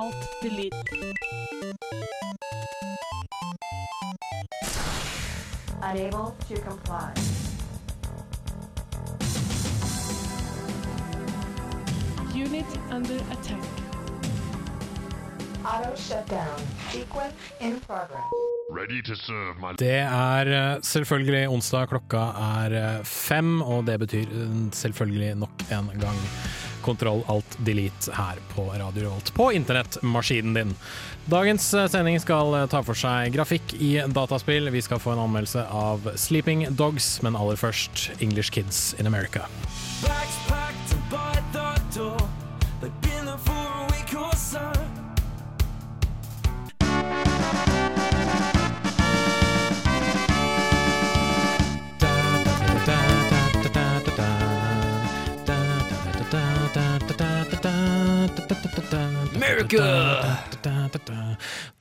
Alt, delete. Unable to comply. Unit under attack. Auto shutdown. Sequence in progress. Ready to serve, my Det er eh, selvfølgelig onsdag, klokka er eh, fem, og det betyr eh, selvfølgelig nok en gang kontroll alt delete her på Radio Revolt på internettmaskinen din. Dagens eh, sending skal eh, ta for seg grafikk i dataspill. Vi skal få en anmeldelse av Sleeping Dogs, men aller først English Kids in America. Bags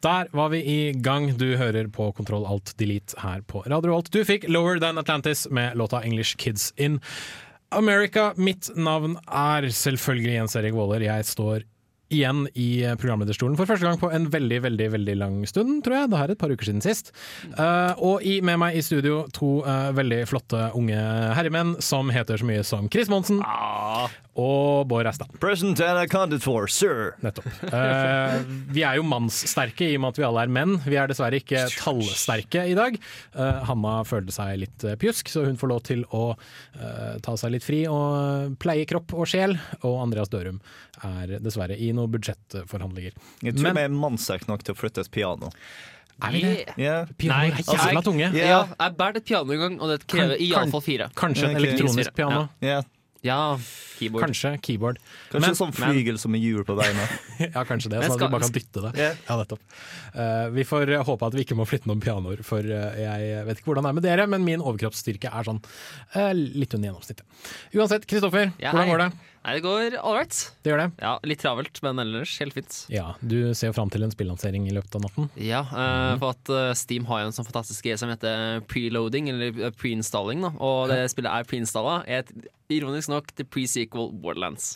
Der var vi i gang. Du hører på Kontroll Alt Delete her på Radio Alt. Du fikk Lower Than Atlantis med låta English Kids In America. Mitt navn er selvfølgelig Jens Erik Våler. Jeg står igjen i programlederstolen for første gang på en veldig veldig, veldig lang stund, tror jeg. Det er et par uker siden sist. Eh, og i, med meg i studio to eh, veldig flotte unge herremenn som heter så mye som Chris Monsen og Bård Reistad. Present and accounted for, sir. Nettopp. Uh, vi er jo mannssterke i og med at vi alle er menn. Vi er dessverre ikke tallsterke i dag. Uh, Hanna følte seg litt eh, pjusk, så hun får lov til å uh, ta seg litt fri og pleie kropp og sjel. Og Andreas Dørum er dessverre i noen budsjettforhandlinger. Jeg tror Men- vi er mannsterke nok til å flytte et piano. Er vi det? Yeah. Pianoer er jævla tunge. Yeah. Ja, jeg bærer et piano en gang, og det krever iallfall fire. Kanskje en elektronisk piano. Ja. Ja, keyboard. Kanskje keyboard. Kanskje Men- en sånn flygel som med hjul på beina. Ja, kanskje det, sånn at du bare kan dytte det. Ja. Ja, nettopp. Uh, vi får eh, håpe at vi ikke må flytte noen pianoer, for uh, jeg vet ikke hvordan det er med dere, men min overkroppsstyrke er sånn uh, litt under gjennomsnittet. Uansett, Kristoffer, Ja, hvordan går det? Nei, det går right. Det gjør det? Ja, litt travelt, men ellers helt fint. Ja, du ser jo fram til en spillansering i løpet av natten. Ja, eh, for at eh, Steam har jo en sånn fantastisk greie som heter preloading, eller eh, preinstalling. da Og det spillet er preinstalla, ironisk nok til pre-sequel Borderlands.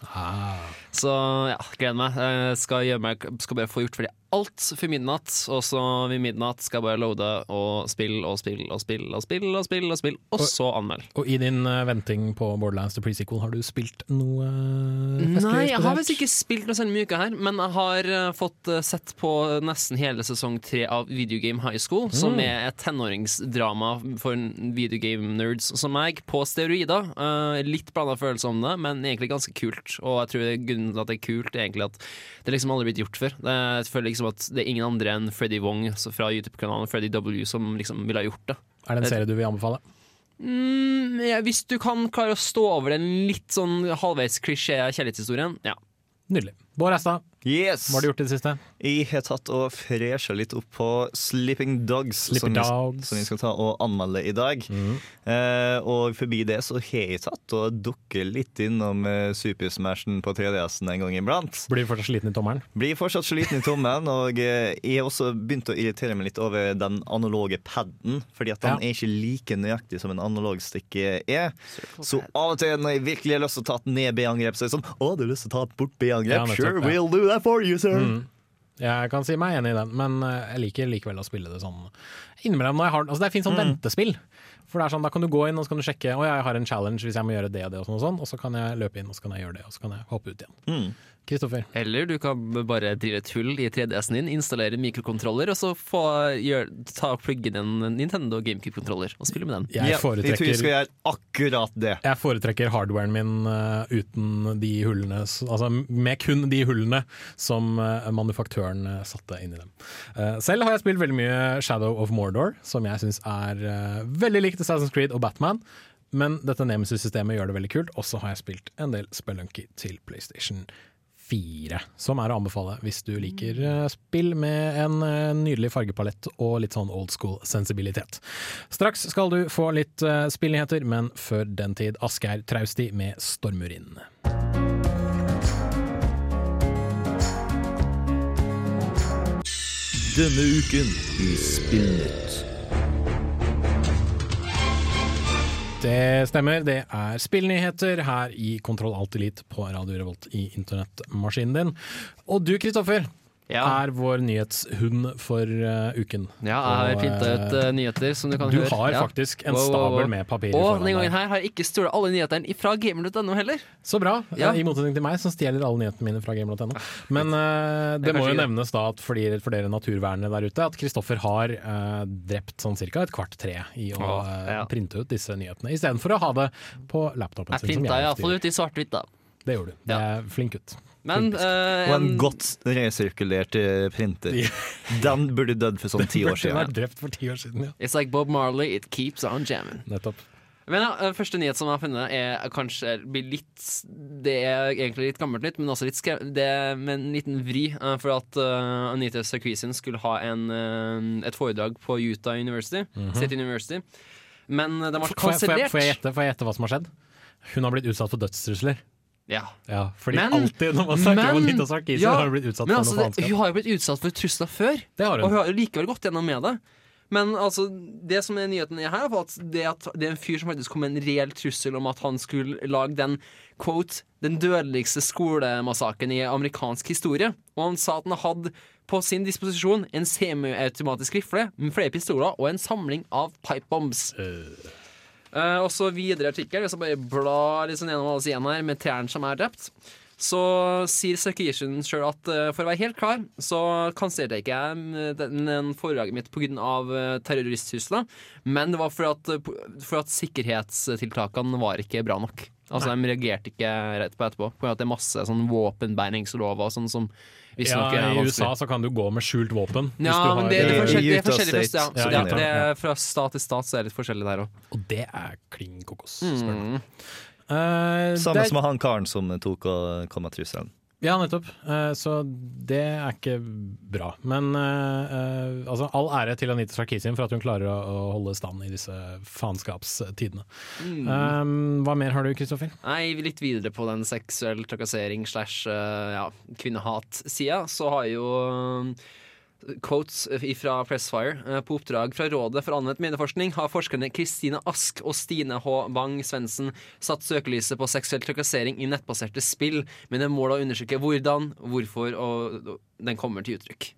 Så ja, gleder meg. Jeg skal, gjøre meg. skal bare få gjort ferdig alt for midnatt, og så ved midnatt skal jeg bare loade og spille og spille og spille og spille og spille, og spille, og så anmelde. Og i din uh, venting på Borderlands The Pre-Sequel, har du spilt noe eh, festlig Nei, jeg har visst ikke spilt noe særlig mye uka her, men jeg har uh, fått uh, sett på nesten hele sesong tre av Videogame High School, som er et tenåringsdrama for videogame-nerds som meg, på steroider. Litt blanda følelser om det, men egentlig ganske kult. Og jeg tror grunnen til at det er kult, er egentlig at det liksom aldri blitt gjort før. Det, føler liksom at det er ingen andre enn Freddy Wong fra YouTube-kanalen Freddy W som liksom ville ha gjort det. Er det en serie du vil anbefale? Mm, ja, hvis du kan klare å stå over den litt sånn halvveis klisjé kjærlighetshistorien, ja. Nydelig. Bård Estad, Yes! hva har du gjort i det siste? Jeg har tatt og fresha litt opp på Sleeping Dogs, Sleeping som, Dogs. som vi skal ta og anmelde i dag. Eh, og forbi det så har jeg tatt og dukket litt innom eh, Super Smashen på 3DS-en en gang iblant. Blir fortsatt sliten i tommelen? Blir fortsatt sliten i tommelen, og eh, jeg har også begynt å irritere meg litt over den analoge paden, fordi at den Ja. er ikke like nøyaktig som en analog stikke er. Så av og til når jeg virkelig har lyst til å ta et ned B-angrep, så er det sånn Å, du har lyst til å ta et bort B-angrep? Ja, sure, ja. we'll do that for you, sir. Mm. Jeg kan si meg enig i den, men eh, jeg liker likevel å spille det sånn innimellom når jeg har Altså det er fint sånn ventespill. For det er sånn, Da kan du gå inn og så kan du sjekke Å, jeg har en challenge hvis jeg må gjøre det og det, og sånn og sånn. Og så kan jeg løpe inn og så kan jeg gjøre det, og så kan jeg hoppe ut igjen. Mm. Kristoffer, Eller du kan bare drive et hull i 3DS-en din, installere mikrokontroller, og så få gjør, ta og plugge inn en Nintendo GameCube-kontroller og spille med den. jeg Ja, jeg skal gjøre akkurat det. jeg foretrekker hardwaren min uh, uten de hullene Altså med kun de hullene som uh, manufaktøren uh, satte inn i dem. Eh, selv har jeg spilt veldig mye Shadow of Mordor, som jeg syns er eh, veldig likt Assassin's Creed og Batman. Men dette Nemesis-systemet gjør det veldig kult. Og så har jeg spilt en del Spelunky til PlayStation 4, som er å anbefale hvis du liker eh, spill med en eh, nydelig fargepalett og litt sånn old school sensibilitet. Straks skal du få litt uh, spillnyheter, men før den tid Asgeir Trausti med 'Stormurinn'. Denne uken i Spillnytt. Det stemmer, det er spillnyheter her i Kontroll Alt Elite på Radio Revolt i internettmaskinen din. Og du, Kristoffer, Ja. er vår nyhetshund for uh, uken. Ja, jeg har printa ut eh, eh, nyheter, som du kan Du høre. har ja. faktisk en Wow, wow, stabel med papirer Og foran denne gangen her har jeg ikke stjålet alle nyhetene fra gamer.no heller. Så bra, Ja. i motsetning til meg som stjeler alle nyhetene mine fra gamer.no. Men uh, det det må jo nevnes da at fordi, for dere naturvernere der ute, at Kristoffer har drept sånn cirka et kvart tre i å printe ut disse nyhetene, istedenfor å ha det på laptopen Jeg sin. som printa iallfall ut i svart-hvitt, da. Det gjorde du. Det er flink gutt. Men uh, Og en en- godt resirkulert eh, printer. Den burde dødd for sånn ti år Burde siden. vært drept for ti år siden, ja. It's like Bob Marley, it keeps on jamming. Nettopp. Men ja, eh, Første nyhet som jeg har funnet, er kanskje blir litt Det er egentlig litt gammelt nytt, men også litt skrev, det med en liten vri. For at uh, Anita Sarkeesian skulle ha en, uh, et foredrag på Utah University, State University. Men den ble kansellert. får jeg gjette hva som har skjedd? Hun har blitt utsatt for dødstrusler. Ja. Ja, fordi Men- alltid når man snakker om men- Anita Sarkeesian, ja, har hun blitt utsatt for altså, noe faenskap. hun har jo blitt utsatt for trusler før, Det har og hun. hun har likevel gått gjennom med det. Men altså, det som er nyheten er her, at det, at det er en fyr som faktisk kom med en reell trussel om at han skulle lage den quote, den dødeligste skolemassakren i amerikansk historie. Og han sa at han hadde på sin disposisjon en semiautomatisk rifle med flere pistoler og en samling av pipebombs. Eh, og så videre artikkel, hvis jeg bare blar liksom gjennom alle sidene her med trærne som er drept, så sier Sarkeesian sjøl at eh, for å være helt klar, så kansellerte jeg ikke jeg den, den foredraget mitt pga. Terroristtrusler, men det var for at, eh, for at sikkerhetstiltakene var ikke bra nok. Altså De reagerte ikke rett på etterpå. pga. at det er masse sånn våpenbæringslover og sånn som visstnok Ja, er I. USA så kan du gå med skjult våpen. Ja, men det, det, er I- i det er forskjellig. fra- Ja, så ja, det det- er fra stat til stat så er det litt forskjellig der òg. Og det er klin kokos, Mm. spør du meg. Eh, Samme det som han karen som tok og kom med trusselen. Ja, nettopp. Eh, så det er ikke bra. Men eh, eh, altså, all ære til Anita Sarkisien for at hun klarer å, holde stand i disse faenskapstidene. Mm. Hva mer har du, Kristoffer? Nei, litt videre på den seksuell trakassering slash ja, kvinnehat-sida, så har jo Quotes fra Pressfire. Eh, På oppdrag fra Rådet for anvendt medieforskning har forskerne Kristine Ask og Stine H. Wang Svendsen satt søkelyset på seksuell trakassering i nettbaserte spill, med det mål å undersøke hvordan, hvorfor og den kommer til uttrykk.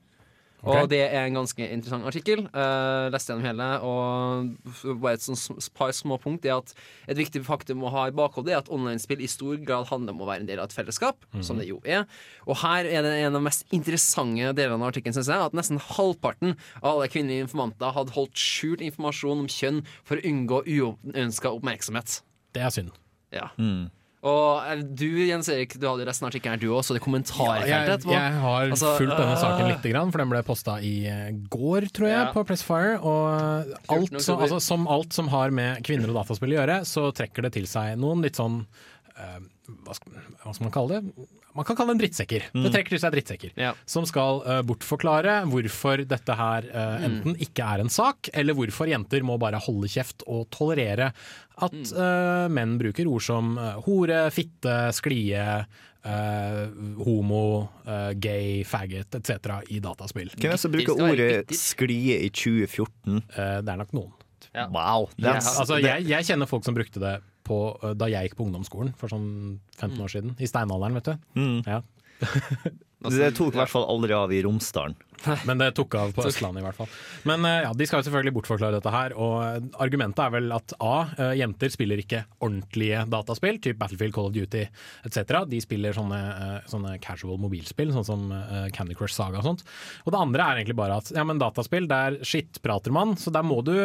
Ok. Og det er en ganske interessant artikkel. Uh, leste gjennom hele, og bare et par små punkt er at et viktig faktum å ha i bakhodet er at online-spill i stor grad handler om å være en del av et fellesskap, som det jo er. Og her er det en av de mest interessante delene av artikkelen, synes jeg, at nesten halvparten av alle kvinnelige informanter hadde holdt skjult informasjon om kjønn for å unngå uønska oppmerksomhet. Det er synd. Ja. Mm. Og eh, du, Jens Erik, du hadde resten av artikkelen du også, det kommentarfeltet jeg, jeg har Altså, fulgt denne øh. saken lite grann, for den ble posta i eh, går, tror jeg, Ja. på Pressfire. Og alt som, altså, som alt som har med kvinner og dataspill å gjøre, så trekker det til seg noen litt sånn uh, hva, skal, hva skal man kalle det? Man kan kalle en drittsekker. Det trekker til seg drittsekker. Ja. Som skal uh, bortforklare hvorfor dette her uh, enten ikke er en sak, eller hvorfor jenter må bare holde kjeft og tolerere at eh, menn bruker ord som hore, fitte, sklie, homo, gay, faggot etc. i dataspill. Hvem er det som bruker ordet 'sklie' i 2014? Eh, det er nok noen. Ja. Wow! Ja. Altså, jeg, jeg kjenner folk som brukte det på, eh, da jeg gikk på ungdomsskolen for sånn 15 år siden. I steinalderen, vet du. Mm. Ja. det tok i hvert fall aldri av i Romsdalen. Men det tok av på Østlandet i hvert fall. Men eh, ja, de skal jo selvfølgelig bortforklare dette her. Og eh, argumentet er vel at A. Jenter spiller ikke ordentlige dataspill, typ Battlefield, Call of Duty etc. De spiller sånne, sånne casual mobilspill, sånn som Candy Crush Saga og sånt. Og det andre er egentlig bare at ja, men dataspill, der skittprater man, så der må du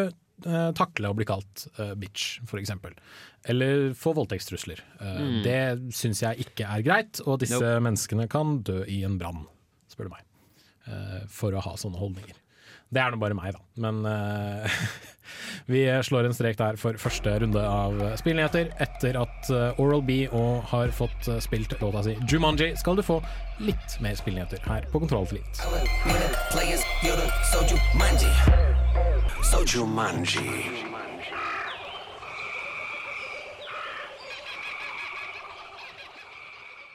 eh, takle å bli kalt eh, bitch, for eksempel. Eller få voldtektstrusler. Eh, Det syns jeg ikke er greit, og disse menneskene kan dø i en brann, spør du meg eh, for å ha sånne holdninger. Det er nå bare meg, da. Men eh, vi slår en strek der for første runde av spillnyheter. Etter at Oral B og har fått spilt låta si Jumanji, skal du få litt mer spillnyheter her på Kontroll for litt. Players, Yoda, Soju, Manji. Soju, Manji.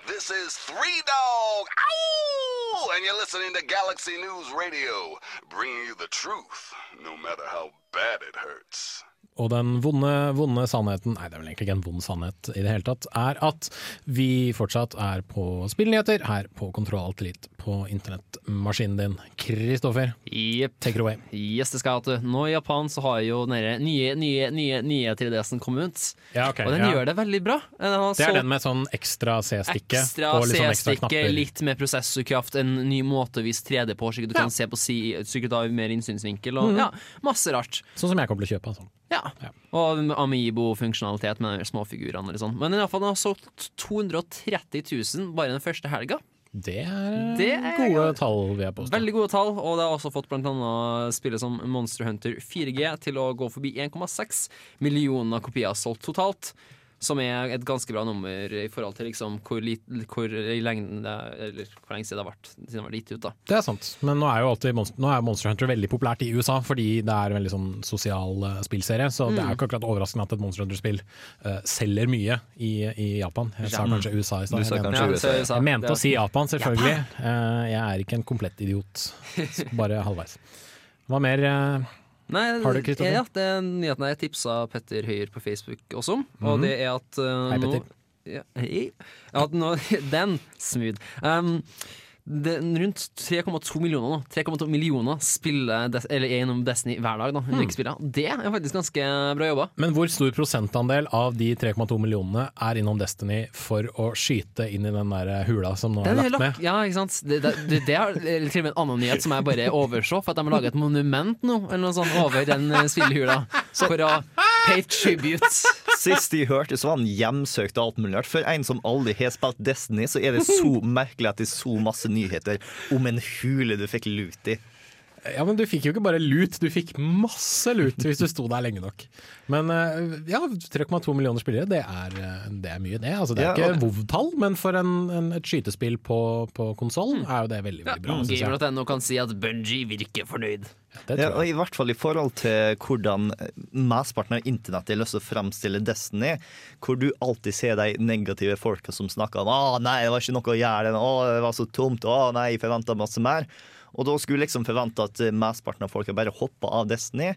This is Three Dog. Ow! And you're listening to Galaxy News Radio, bringing you the truth, no matter how bad it hurts. Og den vonde, vonde sannheten, nei det er vel egentlig ikke en vond sannhet i det hele tatt, er at vi fortsatt er på spillnyheter her på Kontroll Alt Elite på internettmaskinen din. Kristoffer, yep. take it away. Yes, det skal jeg. Nå i Japan så har jo den nye, nye, nye, nye 3DS-en kommet ut. Ja, okay, og den ja. gjør det veldig bra. Den Det er den med sånn ekstra C-stikke Ekstra sånn C-stikke, litt mer prosessorkraft, en ny måte å vise 3D på, slik at du Ja. kan se på si, slik at mer innsynsvinkel, og ja, masse rart. Sånn som jeg kommer til å kjøpe. Altså. Ja. Ja. Og Amiibo-funksjonalitet med de småfigurene sånn. Men i alle fall, den har solgt 230 000 bare den første helga. Det er, Det er gode tall, vil jeg påstå. Veldig gode tall, og det har også fått annet spillet som Monster Hunter 4G til å gå forbi 1,6 millioner kopier solgt totalt. Som er et ganske bra nummer i forhold til liksom hvor, lit, hvor, i det, eller hvor lenge siden det har vært siden det var gitt ut. da Det er sant, men nå er jo alltid Monster, nå er Monster Hunter veldig populært i USA fordi det er en veldig sånn sosial uh, spillserie, så det er Mm. jo ikke akkurat overraskende at et Monster Hunter-spill uh, selger mye i, i Japan. Jeg sa kanskje USA i stad. Jeg mente- Ja, USA. Jeg mente å si Japan, selvfølgelig. Uh, jeg er ikke en komplett idiot. Bare halvveis. Hva mer? eh, Nei, Har du, Kristoffer? Ja, det er nyheten jeg tipsa Petter Høyer på Facebook også om. Og det er at uh, Hei, nå Petter. ja, hei. At nå Den smooth. Um, det, rundt 3,2 millioner nå 3,2 millioner spiller Des eller er innom Destiny hver dag. da Hmm. Det er faktisk ganske bra jobba. Men hvor stor prosentandel av de 3,2 millionene er innom Destiny for å skyte inn i den der hula som nå er lagt med? ja, ikke sant? Det, det, det, det er til og med en annen nyhet som jeg bare overså, for at de har laget et monument nå eller noe sånt, over den eh, spillehula. For å pay tribute. Sist de hørte, så var han hjemsøkt og alt mulig rart. For en som aldri har spilt Destiny, så er det så merkelig at det er så masse nyheter om en hule du fikk lut i. Ja, men du fikk jo ikke bare lut, du fikk masse lut hvis du sto der lenge nok. Men eh, ja, 3,2 millioner spillere, det er, eh, det er mye det. Altså, det er Ja, ikke WoW-tall, men for en, en, et skytespill på, på konsoll er jo det veldig, veldig bra. jeg. Gamer.no kan si at Bungie virker fornøyd. Det Ja, og. I hvert fall i forhold til hvordan mesteparten av internett har lyst til å fremstille Destiny, hvor du alltid ser de negative folka som snakker om «Å, nei, det var ikke noe å gjøre, å, det var så tomt, å nei, jeg forventa masse mer. Og da skulle liksom forvente at mesteparten av folk bare hoppa av Destiny.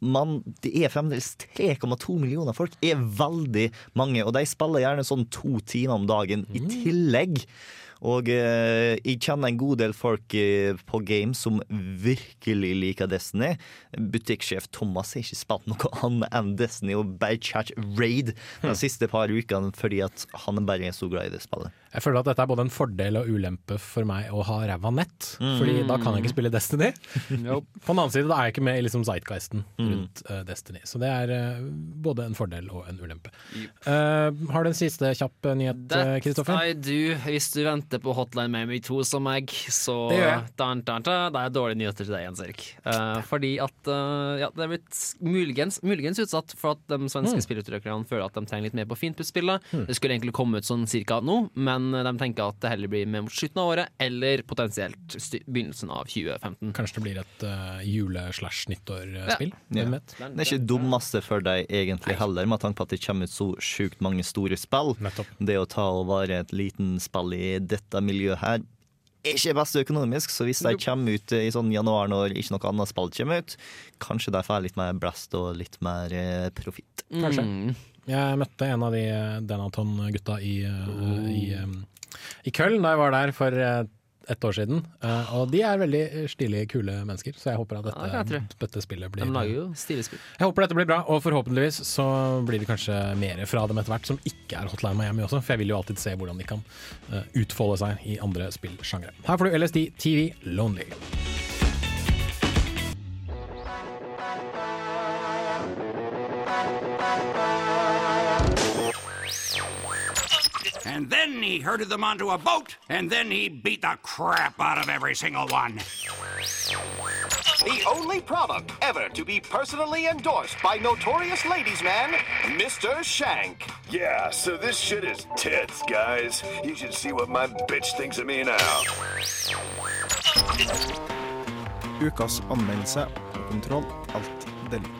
Men det er fremdeles 3,2 millioner folk. er veldig mange, og de spiller gjerne sånn to timer om dagen i tillegg. Og eh, jeg kjenner en god del folk eh, på game som virkelig liker Destiny. Butikksjef Thomas har ikke spilt noe annet enn Destiny og chat raid de siste par ukene fordi at han bare er så glad i det spillet. Jeg føler at dette er både en fordel og ulempe for meg å ha ræva nett, Fordi da kan jeg ikke spille Destiny. På den annen side da er jeg ikke med i liksom zeitgeisten rundt eh, Destiny. Så det er uh, både en fordel og en ulempe. Eh, har du en siste kjapp nyhet, Kristoffer? That? I do. Hvis du venter på Hotline Miami 2 som meg, så Det gjør jeg. Dan, dan, dan, det er dårlige nyheter til deg, Jens Erik. Fordi at ja, det er blitt muligens, muligens utsatt for at de svenske Mm. spillutviklerne føler at de trenger litt mer på finpuss-spillet. Det skulle egentlig komme ut sånn cirka nå, men de tenker at det heller blir med mot slutten av året, eller potensielt begynnelsen av 2015. Kanskje det blir et uh, jule-slash-nyttårspill? Ja. Ja. Det er ikke dummeste for deg egentlig heller, med tanke på at det kommer ut så sjukt mange store spill. Nettopp. Det å ta og være et liten spill i dette miljøet her er ikke best økonomisk, så hvis de kommer ut i sånn januar når ikke noe annet spill kommer ut, kanskje de får litt mer blest og litt mer eh, profitt. Kanskje. Mm. Jeg møtte en av de eh, Denaton-gutta i, oh. i, eh, i Köln da jeg var der for ett et år siden. Eh, og de er veldig stilige, kule mennesker, så jeg håper at Ja, det kan jeg dette, dette spillet blir De lager jo stilige spill. Jeg håper dette blir bra, og forhåpentligvis så blir det kanskje mer fra dem etter hvert som ikke er Hotline Miami også, for jeg vil jo alltid se hvordan de kan eh, utfolde seg i andre spillsjangre. Her får du LSD TV Lonely. And then he herded them onto a boat, and then he beat the crap out of every single one. The only product ever to be personally endorsed by notorious ladies man, Mr. Shank. Yeah, so this shit is tits, guys. You should see what my bitch thinks of me now. Ukas anmeldelse og kontroll. Alt delete.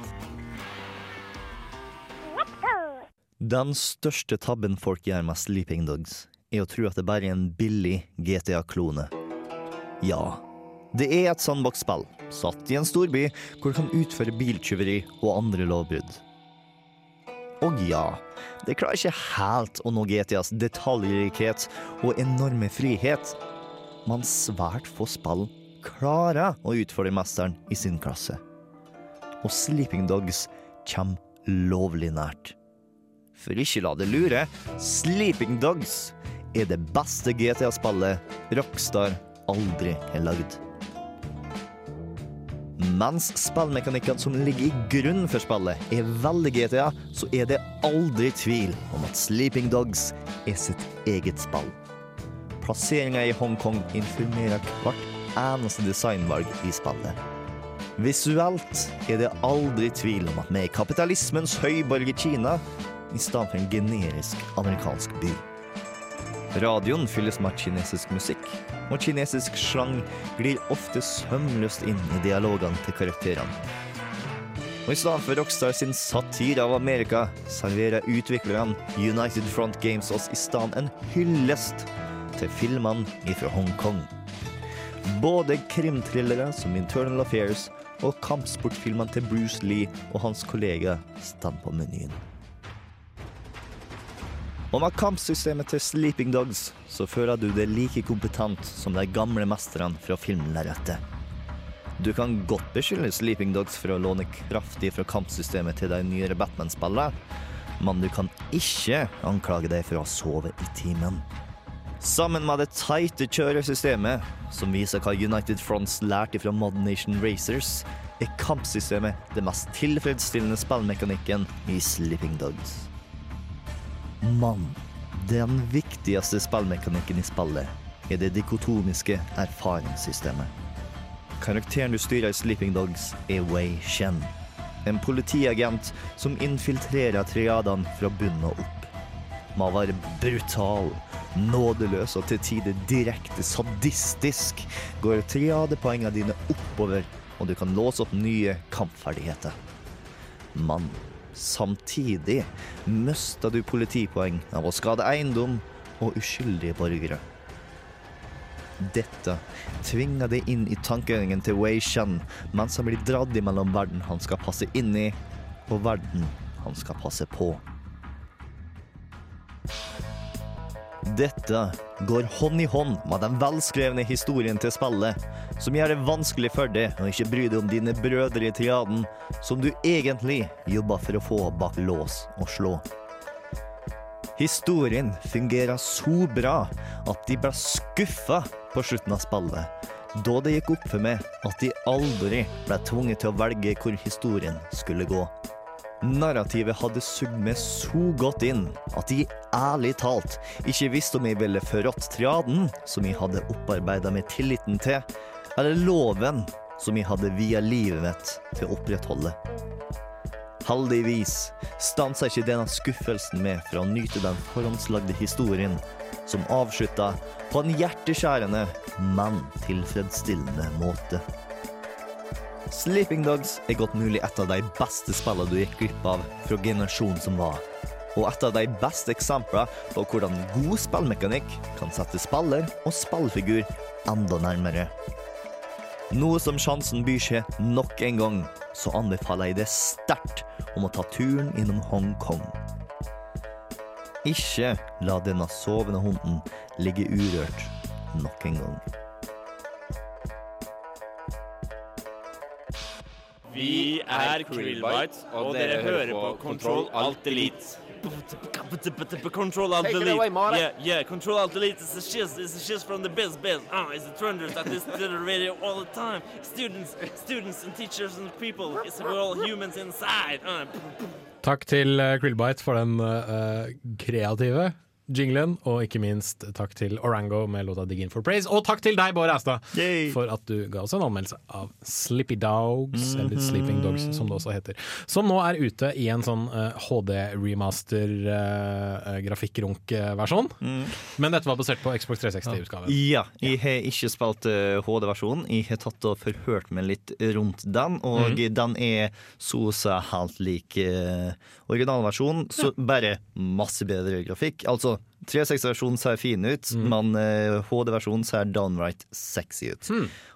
Den største tabben folk gjør med Sleeping Dogs, er å tro at det bare er en billig GTA-klone. Ja, Det er et sandbox-spill satt i en storby hvor du kan utføre biltyveri og andre lovbrudd. Og ja, det klarer ikke helt å nå GTAs detaljrikhet og enorme frihet, men svært få spill klarer å utfordre mesteren i sin klasse. Og Sleeping Dogs kommer lovlig nært. For ikke la det lure, Sleeping Dogs er det beste GTA-spillet Rockstar aldri har lagd. Mens spillmekanikkene som ligger i grunnen for spillet er veldig GTA, så er det aldri tvil om at Sleeping Dogs er sitt eget spill. Plasseringa i Hongkong informerer hvert eneste designvalg i spillet. Visuelt er det aldri tvil om at er kapitalismens høyborg i Kina, i stedet for en generisk amerikansk by. Radioen fylles med kinesisk musikk, og kinesisk slang glir ofte sømløst inn i dialogene til karakterene. Og i stedet for Rockstar sin satire av Amerika, serverer utviklerne United Front Games oss i stedet en hyllest til filmene ifra Hongkong. Både krimthrillere som Internal Affairs og kampsportfilmene til Bruce Lee og hans kollega står på menyen. Og med kampsystemet til Sleeping Dogs så føler du deg like kompetent som de gamle mesterne fra filmlerretet. Du kan godt beskylde Sleeping Dogs for å låne kraftig fra kampsystemet til de nyere Batman-spillene, men du kan ikke anklage dem for å ha sovet i timen. Sammen med det teite kjøresystemet, som viser hva United Fronts lærte fra Modern Nation Racers, er kampsystemet det mest tilfredsstillende spillmekanikken i Sleeping Dogs. Men den viktigste spillmekanikken i spillet er det dikotomiske erfaringssystemet. Karakteren du styrer i Sleeping Dogs, er Wei Shen. En politiagent som infiltrerer triadene fra bunnen og opp. Å være brutal, nådeløs og til tider direkte sadistisk går triadepoengene dine oppover, og du kan låse opp nye kampferdigheter. Men samtidig mista du politipoeng av å skade eiendom og uskyldige borgere. Dette tvinger deg inn i tankegangen til Wei Shen mens han blir dratt imellom verden han skal passe inn i, og verden han skal passe på. Dette går hånd i hånd med den velskrevne historien til spillet, som gjør det vanskelig for deg å ikke bry deg om dine brødre i triaden, som du egentlig jobber for å få bak lås og slå. Historien fungerer så bra at de ble skuffa på slutten av spillet, da det gikk opp for meg at de aldri ble tvunget til å velge hvor historien skulle gå. Narrativet hadde sugd meg så godt inn at de ærlig talt ikke visste om jeg ville forrådt triaden som jeg hadde opparbeida meg tilliten til, eller loven som jeg hadde via livet mitt til å opprettholde. Heldigvis stansa ikke denne skuffelsen med fra å nyte den forhåndslagde historien, som avslutta på en hjerteskjærende, men tilfredsstillende måte. Sleeping Dogs er godt mulig et av de beste spillene du gikk glipp av fra generasjonen som var. Og et av de beste eksemplene på hvordan god spillmekanikk kan sette spiller og spillfigur enda nærmere. Nå som sjansen byr seg nok en gang, så anbefaler jeg det sterkt om å ta turen innom Hongkong. Ikke la denne sovende hunden ligge urørt nok en gang. Vi er Krillbite, og dere hører på Control Alt Delete. Control Alt Delete. Yeah, yeah, Control Alt Delete is a shiz, it's a shiz from the biz biz. Ah, it's the trenders that listen to the radio all the time. Students, students and teachers and people. It's we're all humans inside. Ah. Takk til uh, Krillbite for den eh, kreative jinglen, og ikke minst takk til Orango med låta 'Dig In For Praise'. Og takk til deg, Bård Æstad, for at du ga oss en anmeldelse av Slippy Dogs, eller Mhm. Sleeping Dogs som det også heter. Som nå er ute i en sånn uh, HD-remaster-grafikkrunk-versjon. Men dette var basert på Xbox 360-utgaven. Ja, jeg har ikke spilt uh, HD-versjonen. Jeg har tatt og forhørt meg litt rundt den, og mm. den er så å si helt lik eh, originalversjonen, så bare masse bedre grafikk. Altså, 360-versjonen ser fin ut, men uh, HD-versjonen ser downright sexy ut.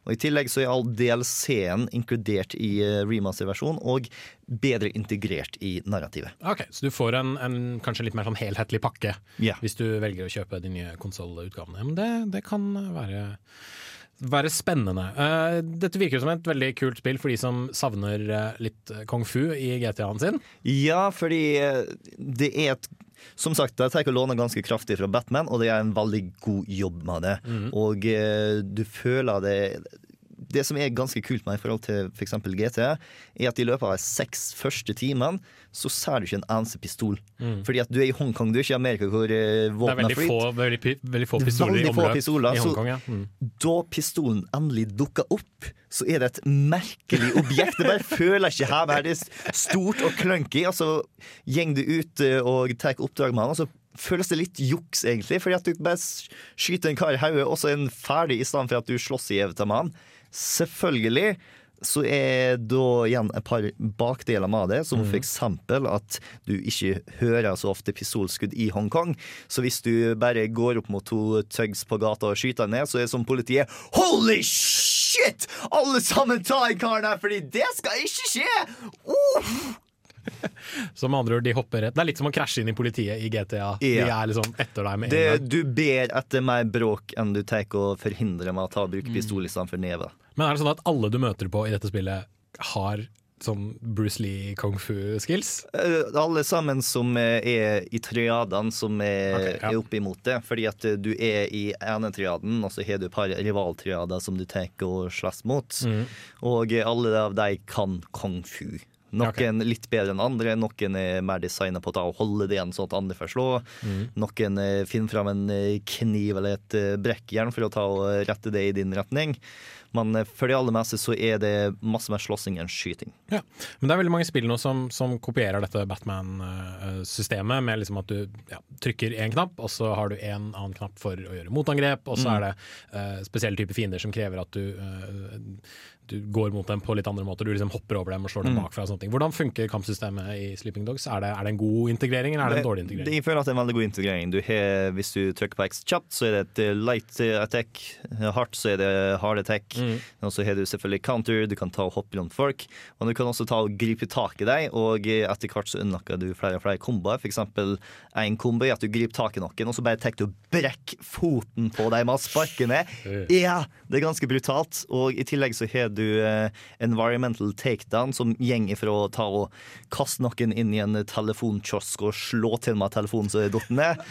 Og I tillegg så er all DLC-en inkludert i uh, remaster-versjonen og bedre integrert i narrativet. Ok, Så du får en, en kanskje litt mer sånn helhetlig pakke yeah. hvis du velger å kjøpe de nye konsollutgavene. Men det, det kan være, være spennende. Uh, dette virker som et veldig kult spill for de som savner uh, litt kung fu i GTA-en sin. Ja, fordi eh, det er et som sagt, jeg tenker å låne ganske kraftig fra Batman, og det er en veldig god jobb med det. Og eh, du føler det Det som er ganske kult med i forhold til f.eks. GT, er at i løpet av de seks første timene så ser du ikke en eneste pistol. Fordi at du er i Hongkong, du er ikke i Amerika hvor eh, våpen er flyt. få, veldig, veldig få er pistoler veldig få pistoler, i Hongkong. Ja. Mm. Da pistolen endelig dukker opp, så er det et merkelig objekt. Det bare føler ikke her. Det er stort og clunky. Og så går du ut eh, og tar oppdrag med han, og så føles det litt juks, egentlig. Fordi at du bare skyter en kar i hodet, og så er han ferdig, i stedet for at du slåss i evig med han. Selvfølgelig så er da igjen et par bakdeler med det, som for eksempel at du ikke hører så ofte pistolskudd i Hongkong. Så hvis du bare går opp mot to tugs på gata og skyter ned, så er det som politiet Holy shit! Alle sammen ta en karen her, fordi det skal ikke skje! Uff! Så med andre ord, de hopper rett Det er litt som å krasje inn i politiet i GTA. De er liksom etter deg med en gang. du ber etter mer bråk enn du tar å forhindre meg å ta bruke pistol istedenfor neve. Men er det sånn at alle du møter på i dette spillet, har sånn Bruce Lee kung fu-skills? Eh, Alle sammen som eh, er i triadene som er, okay, ja. er oppe imot det. Fordi at eh, du er i ene triaden, og så har du et par rivaltriader som du tar og slåss mot. Mm. Og eh, alle av de kan kung fu. Noen litt bedre enn andre, noen er mer designa på å ta og holde det igjen sånn at andre får slå. Mm. Noen eh, finner fram en eh, kniv eller et eh, brekkjern for å ta og rette det i din retning. Men for de aller meste så er det masse mer slåssing enn skyting. Ja. Men det er veldig mange spill nå som, som kopierer dette Batman-systemet, med liksom at du ja, trykker én knapp, og så har du en annen knapp for å gjøre motangrep, og så Mm. er det uh, spesielle typer fiender som krever at du eh, du går mot dem på litt andre måter. Du liksom hopper over dem og slår dem Mm. bakfra. og sånne ting. Hvordan funker kampsystemet i Sleeping Dogs? Er det, er det en god integrering, eller er det en dårlig integrering? Jeg føler at det er en veldig god integrering. Du har, hvis du trykker på X kjapt, så er det et eh, light eh, attack. Hardt så er det hard attack. Mm. Og så har du selvfølgelig counter, du kan ta og hoppe rundt folk. Og du kan også ta og gripe tak i deg, og eh, etter hvert så unlocker du flere og flere komboer. Eksempel en kombo er at du griper tak i noen, og så bare tar du og brekker foten på dem med å sparke ned. Ja, det er ganske brutalt. Og i tillegg så har du eh, environmental takedown, som gjenger fra å ta og kaste noen inn i en telefonkiosk og slå til med telefonen som er datt ned,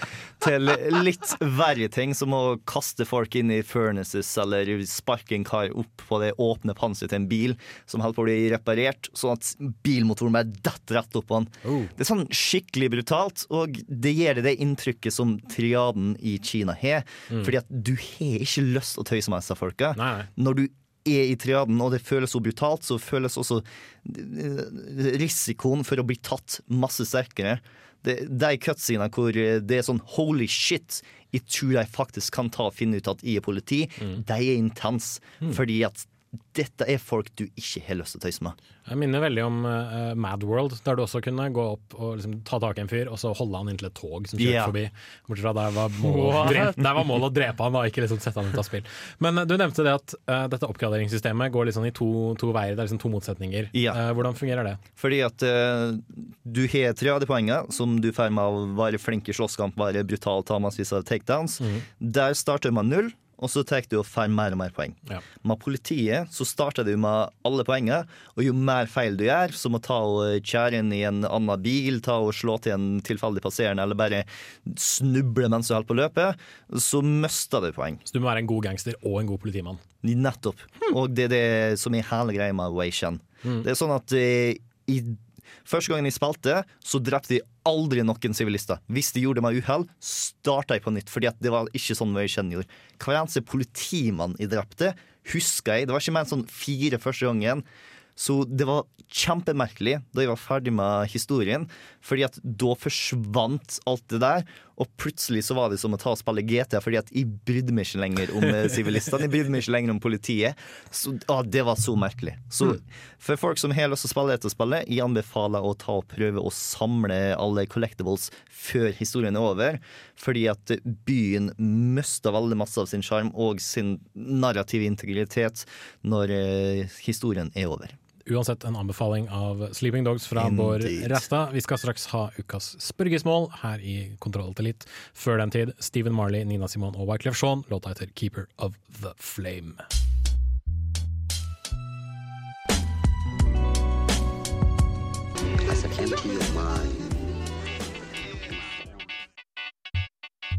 til litt verre ting, som å kaste folk inn i furnaces eller sparke en kar opp på det åpne panseret til en bil som holder på å bli reparert, sånn at bilmotoren bare detter rett opp på den. Det er sånn skikkelig brutalt, og det gir deg det inntrykket som triaden i Kina har. Mm. Fordi at du har ikke lyst til å tøyse med disse folka. Nei. Når du er i triaden, og det føles så brutalt, så føles også eh, risikoen for å bli tatt masse sterkere. Det, de cutscenene hvor eh, det er sånn holy shit, jeg tror jeg faktisk kan ta og finne ut at jeg er politi, de er intense. Fordi at dette er folk du ikke har lyst til å tøyse med. Jeg minner veldig om uh, Mad World, der du også kunne gå opp og liksom, ta tak i en fyr, og så holde han inntil et tog som kjørte yeah. forbi. Bortsett fra der var målet målet å drepe han, da, ikke liksom sette han ut av spill. Men uh, du nevnte det at uh, dette oppgraderingssystemet går sånn i to, to veier, det er liksom to motsetninger. Yeah. Hvordan fungerer det? Fordi at du har poengene som du får med å være flink i slåsskamp, være brutal, ta massevis av takedowns. Der starter man null, og så tar du og får mer og mer poeng. Ja. Med politiet så starter du med alle poengene, og jo mer feil du gjør, som å ta og kjære inn i en annen bil, ta og slå til en tilfeldig passerende, eller bare snuble mens du holder på å løpe, så mister du poeng. Så du må være en god gangster og en god politimann. Nettopp. Og det er det som er hele greia med Wei Shen. Det er sånn at eh, i Første gangen jeg spilte, så drepte jeg aldri noen sivilister. Hvis de gjorde meg uhell, starta jeg på nytt, fordi det var ikke sånn jeg Shen gjorde. Hver eneste politimann jeg drepte, husker jeg. Det var ikke mer enn sånn fire første gangen. Så det var kjempemerkelig da jeg var ferdig med historien, fordi at da forsvant alt det der. Og plutselig så var det som å ta og spille GTA, fordi at jeg brydde meg ikke lenger om eh, sivilistene. Jeg brydde meg ikke lenger om politiet. Så, å, det var så merkelig. Så for folk som har lyst til å spille dette spillet, jeg anbefaler å ta og prøve å samle alle collectibles før historien er over. Fordi at byen mista veldig masse av sin sjarm og sin narrative integritet når eh, historien er over. Uansett en anbefaling av Sleeping Dogs fra Bård Resta. Vi skal straks ha ukas spørgesmål her i Kontroll til litt. Før den tid, Stephen Marley, Nina Simone og Wyclef Jean. Låta heter Keeper of the Flame.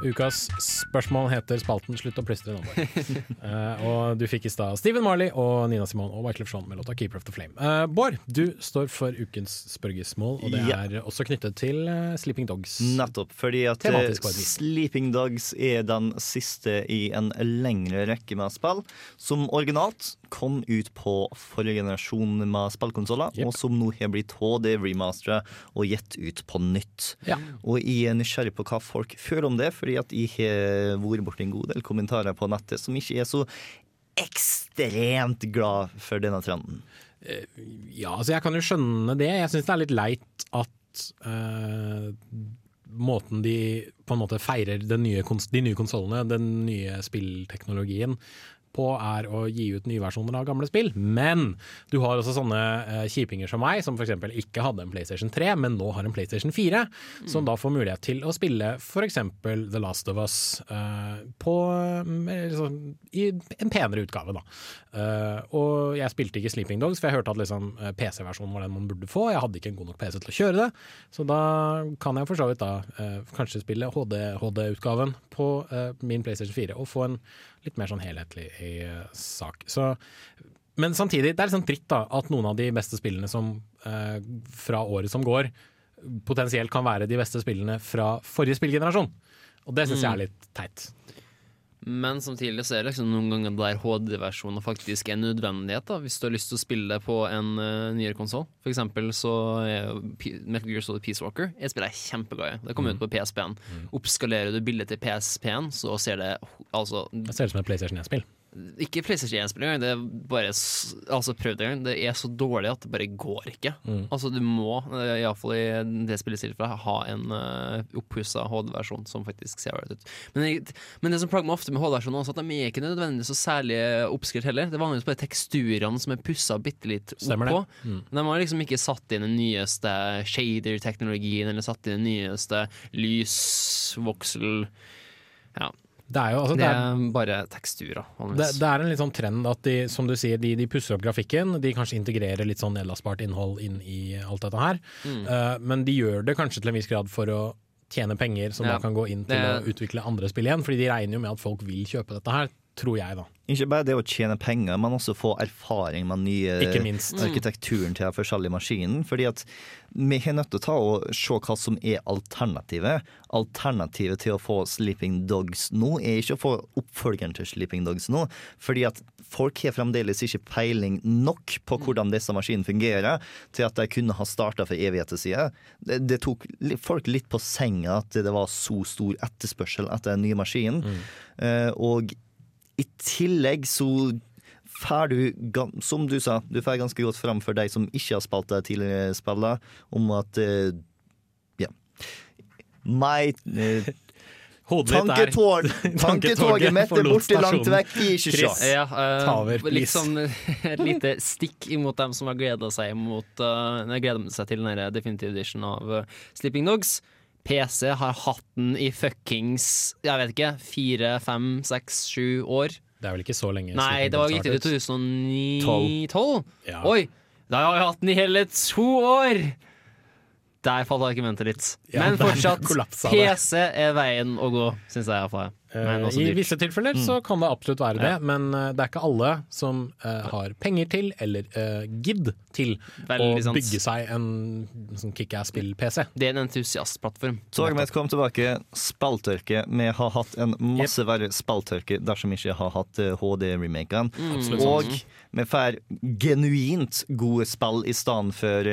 Ukas spørsmål heter spalten 'Slutt å plystre' nå. Eh, og du fikk i stad Stephen Marley og Nina Simone og Wyclef Jean med låta 'Keeper of the Flame'. Uh, Bård, du står for ukens spørgesmål, og det Ja. er også knyttet til uh, Sleeping Dogs. Nettopp, fordi at. Sleeping Dogs er den siste i en lengre rekke med spill, som originalt kom ut på forrige generasjon med spillkonsoller, og som nå har blitt HD-remasteret og gitt ut på nytt. Ja. Og jeg er nysgjerrig på hva folk føler om det, fordi at jeg har vært borti en god del kommentarer på nettet som ikke er så ekstremt glad for denne trenden. Ja, altså jeg kan jo skjønne det. Jeg syns det er litt leit at uh, måten de på en måte feirer nye de nye konsollene, den nye spillteknologien, på er å gi ut nye versjoner av gamle spill. Men du har også sånne uh, kjipinger som meg, som f.eks. ikke hadde en PlayStation 3, men nå har en PlayStation 4, som da får mulighet til å spille f.eks. The Last of Us uh, på liksom, i en penere utgave, da. Uh, og jeg spilte ikke Sleeping Dogs, for jeg hørte at liksom, PC-versjonen var den man burde få. Jeg hadde ikke en god nok PC til å kjøre det, så da kan jeg for så vidt da kanskje spille HD-utgaven på eh, min PlayStation 4 og få en litt mer sånn helhetlig i sak. Så, men samtidig, det er litt sånn dritt da, at noen av de beste spillene som, eh, fra året som går, potensielt kan være de beste spillene fra forrige spillgenerasjon. Og det syns jeg Mm. er litt teit. Men samtidig så er det liksom noen ganger der HD-versjonen faktisk er en nødvendighet. da Hvis du har lyst til å spille det på en uh, nyere konsoll. For eksempel så er P- Metal Gear Solid Peace Walker Jeg spiller jeg kjempeglad i. Det kommer ut på PSP-en. Oppskalerer du bildet til PSP-en, så ser det altså Det ser ut som et PlayStation 1-spill. Ikke PlayStation 1-spill engang. Det er bare Altså, prøvd en gang. Det er så dårlig at det bare går ikke. Mm. Altså, du må, eh, iallfall i det spillet til ha en uh, oppussa HD-versjon som faktisk ser ålreit ut. Men, jeg, men det som plager meg ofte med HD-versjonen, er at de er ikke nødvendigvis så særlig oppskrytt heller. Det er vanligvis bare teksturene som er pussa bitte litt oppå. Mm. De har liksom ikke satt inn den nyeste shader-teknologien, eller satt inn den nyeste lysvoksel Ja. Det er jo altså, det det er er, bare teksturer. det, det er en litt sånn trend at de, som du sier, de, de pusser opp grafikken. De kanskje integrerer litt sånn nedlastbart innhold inn i alt dette her. Mm. Uh, men de gjør det kanskje til en viss grad for å tjene penger som Ja, da kan gå inn til det- å utvikle andre spill igjen. Fordi de regner jo med at folk vil kjøpe dette her, tror jeg da. Ikke bare det å tjene penger, men også få erfaring med nye arkitekturen til den forskjellige maskinen. Fordi at vi er nødt til å ta og se hva som er alternativet. Alternativet til å få Sleeping Dogs nå er ikke å få oppfølgeren til Sleeping Dogs nå. Fordi at folk har fremdeles ikke peiling nok på hvordan disse maskinene fungerer, til at de kunne ha starta for evigheter siden. Det, det tok folk litt på senga at det var så stor etterspørsel etter den nye maskinen. Mm. og i tillegg så får du, som du sa, du får ganske godt fram for de som ikke har spilt det tidligere spillet, om at eh, ja. My eh, Tanketårn, tanketoget mitt er borte langt vekk, i ikke Ja, eh, please. liksom et lite stikk imot dem som har gleda seg mot uh, seg til den definitive edition av uh, Sleeping Dogs. PC har hatt den i fuckings jeg vet ikke, fire, fem, seks, sju år. Det er vel ikke så lenge Nei, det var ut i 2009-2012. Ja. Oi! Da har jeg hatt den i hele to år! Der falt argumentet litt. Ja, Men fortsatt. PC er veien å gå, syns jeg iallfall. Eh, I visse tilfeller Mm. så kan det absolutt være det, Ja. men eh, det er ikke alle som uh, har penger til, eller uh, gidd til, Veldig å sant. bygge seg en sånn kickass-spill-PC. Det er en entusiastplattform. Så vi kom tilbake. Spalltørke. Vi har hatt en masse verre spalltørke dersom vi ikke har hatt HD-remakene. Mm. Og vi får genuint gode spill i stedet for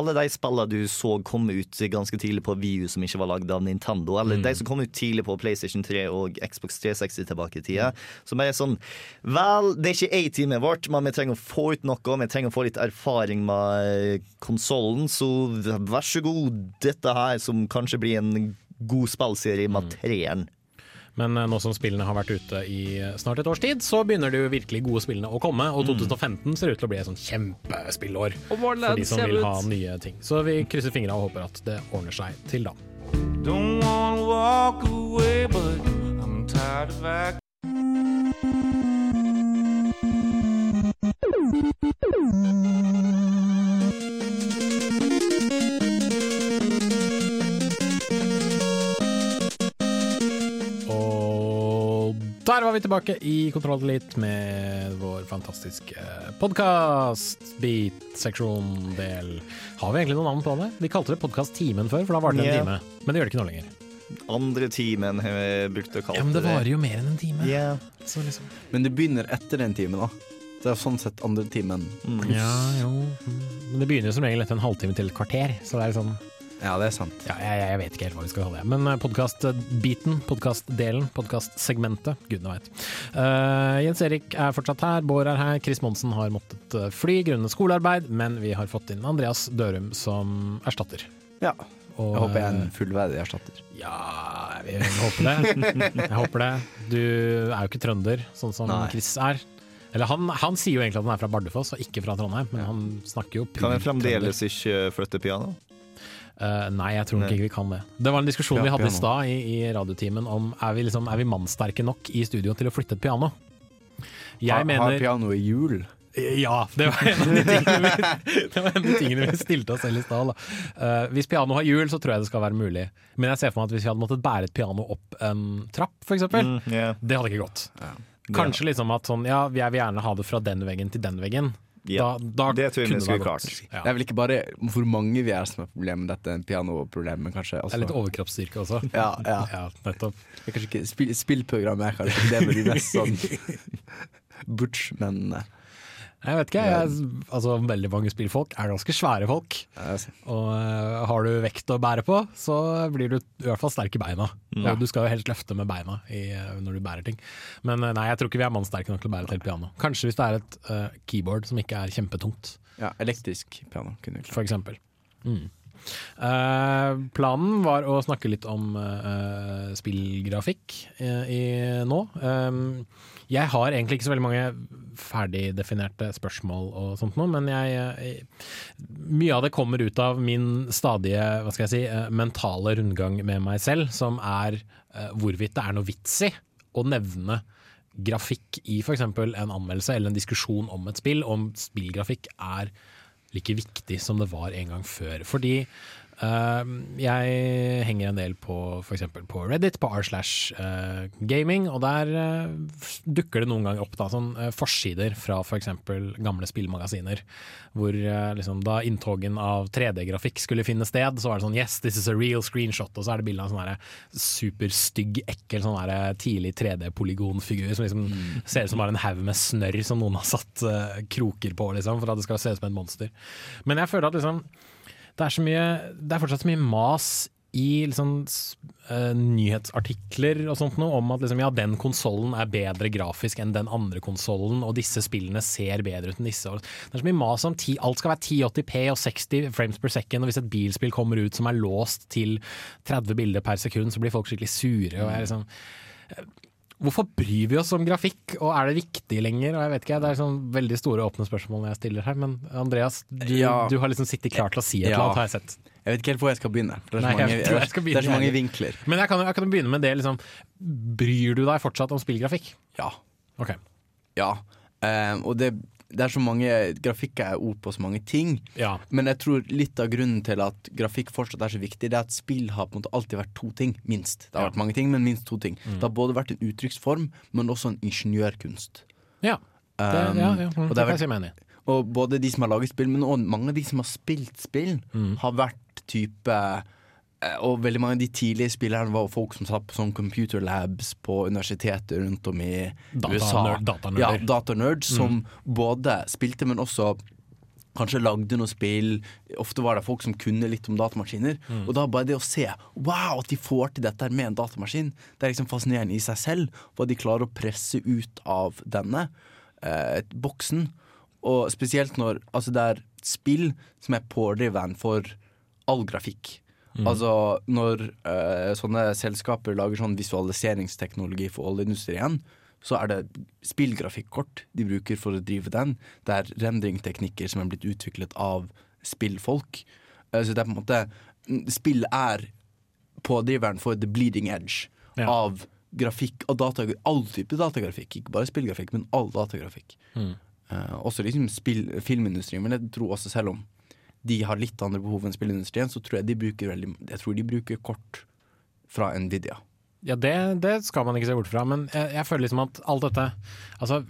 alle de spillene du så komme ut ganske tidlig på VU som ikke var lagd av Nintendo, eller Mm. de som kom ut tidlig på PlayStation 3 og Xbox 360 tilbake i tida. Som er sånn Vel, det er ikke A-teamet vårt, men vi trenger å få ut noe. Vi trenger å få litt erfaring med konsollen, så vær så god, dette her som kanskje blir en god spillserie med treeren. Men eh, nå som spillene har vært ute i eh, snart et års tid, så begynner de jo virkelig gode spillene å komme. Og 2015 ser ut til å bli et sånn kjempespillår for de som vil ha nye ting. Så vi krysser fingra og håper at det ordner seg til da. Don't wanna walk away, but Og der var vi tilbake i Kontroll litt med vår fantastiske podkast, beat-seksjon-del. Har vi egentlig noen navn på det? Vi kalte det Podkast-timen før, for da varte det en yeah. time. Men det gjør det ikke nå lenger. Andre timen har vi brukt å kalle det. Ja, men det varer jo mer enn en time. Yeah. Så liksom. Men det begynner etter den timen, da. Det er sånn sett andre timen pluss. Ja, jo. Mm. Men det begynner jo som regel etter en halvtime til et kvarter, så det er sånn Ja, det er sant. Ja, jeg, jeg vet ikke helt hva vi skal kalle det. Men podkast-biten, podkast-delen, podkast-segmentet, gudene veit. Uh, Jens Erik er fortsatt her, Bård er her, Chris Monsen har måttet eh, fly grunnet skolearbeid, men vi har fått inn Andreas Dørum som erstatter. Ja. Og, Jeg håper jeg er eh, en fullverdig erstatter. Ja, jeg håper det. Jeg håper det. Du er jo ikke trønder, sånn som Nei. Chris er. Eller han, han sier jo egentlig at han er fra Bardufoss og ikke fra Trondheim, men han snakker jo Kan jeg fremdeles ikke flytte piano? Uh, nei, jeg tror Nei. ikke vi kan det. Det var en diskusjon Ja, vi hadde i stad i, i radiotimen om er vi, liksom, er vi mannsterke nok i studio til å flytte et piano. Jeg Har, mener har pianoet hjul? Ja, det var en av de tingene vi, det var en av de tingene vi stilte oss selv i stad. Eh, hvis piano har hjul, så tror jeg det skal være mulig. Men jeg ser for meg at hvis vi hadde måttet bære et piano opp en trapp, f.eks., Mm, yeah. det hadde ikke gått. Kanskje liksom at sånn, ja, jeg vil gjerne ha det fra den veggen til den veggen. Ja, da, da det tror jeg vi skulle klart. Ja. Det er vel ikke bare hvor mange vi er som er problemet, dette pianoproblemet, Det er litt overkroppsstyrke også. Ja, ja. ja nettopp. Det er kanskje ikke spill, Spillprogram er kanskje det med de mest sånn butch, men eh, Jeg vet ikke, jeg, altså veldig mange spillfolk er ganske svære folk. Og uh, har du vekt å bære på, så blir du i hvert fall sterk i beina. Ja. Og du skal jo helst løfte med beina i, eh, når du bærer ting. Men eh, nei, jeg tror ikke vi er mannsterke nok til å bære et helt piano. Kanskje hvis det er et uh, keyboard som ikke er kjempetungt, ja, elektrisk piano kunne for eksempel. Mm. Uh, planen var å snakke litt om spillgrafikk i nå. Um, jeg har egentlig ikke så veldig mange ferdigdefinerte spørsmål og sånt noe, men jeg, eh, mye av det kommer ut av min stadige hva skal jeg si, eh, mentale rundgang med meg selv, som er eh, hvorvidt det er noe vits i å nevne grafikk i f.eks. en anmeldelse eller en diskusjon om et spill, om spillgrafikk er like viktig som det var en gang før. Fordi jeg henger en del på f.eks. på Reddit, på r slash eh, gaming, og der eh, dukker det noen ganger opp da, sånn, eh, forsider fra f.eks. gamle spillmagasiner. Hvor liksom, da inntogen av 3D-grafikk skulle finne sted, så var det sånn Yes, this is a real screenshot. Og så er det bilde av sånn superstygg, ekkel sånn tidlig 3D-polygonfigur som liksom ser ut som bare en haug med snørr som noen har satt uh, kroker på, liksom, for at det skal se ut som et monster. Men jeg føler at liksom det er, mye, det er fortsatt så mye mas i liksom, eh, nyhetsartikler og sånt noe om at liksom, ja, den konsollen er bedre grafisk enn den andre konsollen, og disse spillene ser bedre ut enn disse. Det er så mye mas om ti, alt skal være 1080P og 60 frames per second, og hvis et bilspill kommer ut som er låst til 30 bilder per sekund, så blir folk skikkelig sure. Og jeg liksom Hvorfor bryr vi oss om grafikk, og er det viktig lenger? Og jeg vet ikke, Det er sånn veldig store åpne spørsmål jeg stiller her, men Andreas, du, Ja. du har liksom sittet klar til å si et eller annet, har jeg sett. Jeg vet ikke helt hvor jeg skal begynne. Det er så Nei, mange, jeg skal det er så mange vinkler. Men jeg kan, jeg kan begynne med det, liksom. Bryr du deg fortsatt om spillgrafikk? Ja. Ok. Ja. Um, og det det er så mange Grafikk er ord på så mange ting. Ja. Men jeg tror litt av grunnen til at grafikk fortsatt er så viktig, det er at spill har på en måte alltid vært to ting. Minst. Det har Ja. vært mange ting, men minst to ting. Mm. Det har både vært en uttrykksform, men også en ingeniørkunst. Ja. Det, Um, ja, ja. Mm, det kan jeg si meg enig i. Og både de som har laget spill, men også mange av de som har spilt spill, Mm. har vært type Og veldig mange av de tidlige spillerne var folk som satt på sånn computer labs på universiteter rundt om i Data- USA. nerd- datanerder. Ja, datanerds Mm. som både spilte, men også kanskje lagde noe spill. Ofte var det folk som kunne litt om datamaskiner. Mm. Og da bare det å se Wow, at de får til dette med en datamaskin, det er liksom fascinerende i seg selv. Hva de klarer å presse ut av denne eh, boksen. Og spesielt når altså det er spill som er pådriveren for all grafikk. Mm. Altså når uh, sånne selskaper lager sånn visualiseringsteknologi for oljeindustrien, så er det spillgrafikkort de bruker for å drive den. Det er renderingteknikker som er blitt utviklet av spillfolk. Uh, Så det er på en måte mm, Spill er pådriveren for the bleeding edge Ja. av grafikk og data, all type datagrafikk. Ikke bare spillgrafikk, men all datagrafikk. Mm. Uh, også liksom spill, filmindustrien, men jeg tror også selv om de har litt andre behov enn spillindustrien, så tror jeg de bruker veldig Jeg tror de bruker kort fra Nvidia. Ja, det, det skal man ikke se bort fra, men jeg, jeg føler liksom at alt dette Altså,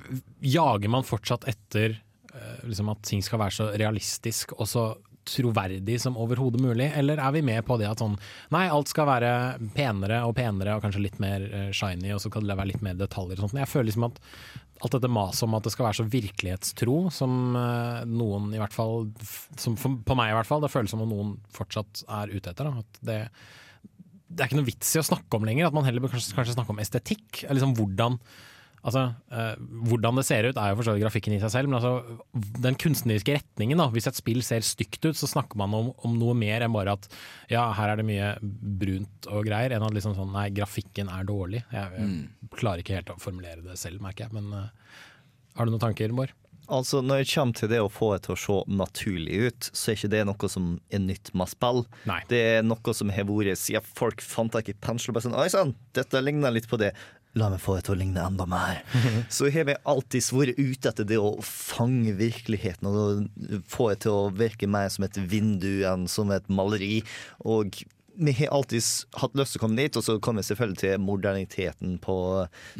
jager man fortsatt etter eh, liksom at ting skal være så realistisk og så troverdig som overhodet mulig, eller er vi med på det at sånn Nei, alt skal være penere og penere og kanskje litt mer eh, shiny, og så kan det være litt mer detaljer og sånt. Jeg føler liksom at alt dette maset om at det skal være så virkelighetstro, som eh, noen i hvert fall som for, På meg i hvert fall, det føles som om noen fortsatt er ute etter. Det, det er ikke noe vits i å snakke om lenger, at man heller bør kanskje, kanskje snakke om estetikk. Liksom hvordan, altså, eh, hvordan det ser ut er jo for grafikken i seg selv, men altså, den kunstneriske retningen, da, hvis et spill ser stygt ut, så snakker man om, om noe mer enn bare at ja, her er det mye brunt og greier, enn at liksom sånn nei, grafikken er dårlig. Jeg, jeg klarer ikke helt å formulere det selv, merker jeg, men eh, har du noen tanker, Bård? Altså, Når det kommer til det å få det til å se naturlig ut, så er ikke det noe som er nytt med spill. Nei. Det er noe som har vært siden folk fant tak i pensel og bare sånn Oi sann, dette ligner litt på det. La meg få det til å ligne enda mer. så har vi alltid vært ute etter det å fange virkeligheten og få det til å virke mer som et vindu enn som et maleri. Og vi har alltid hatt lyst til å komme dit, og så kom vi selvfølgelig til moderniteten på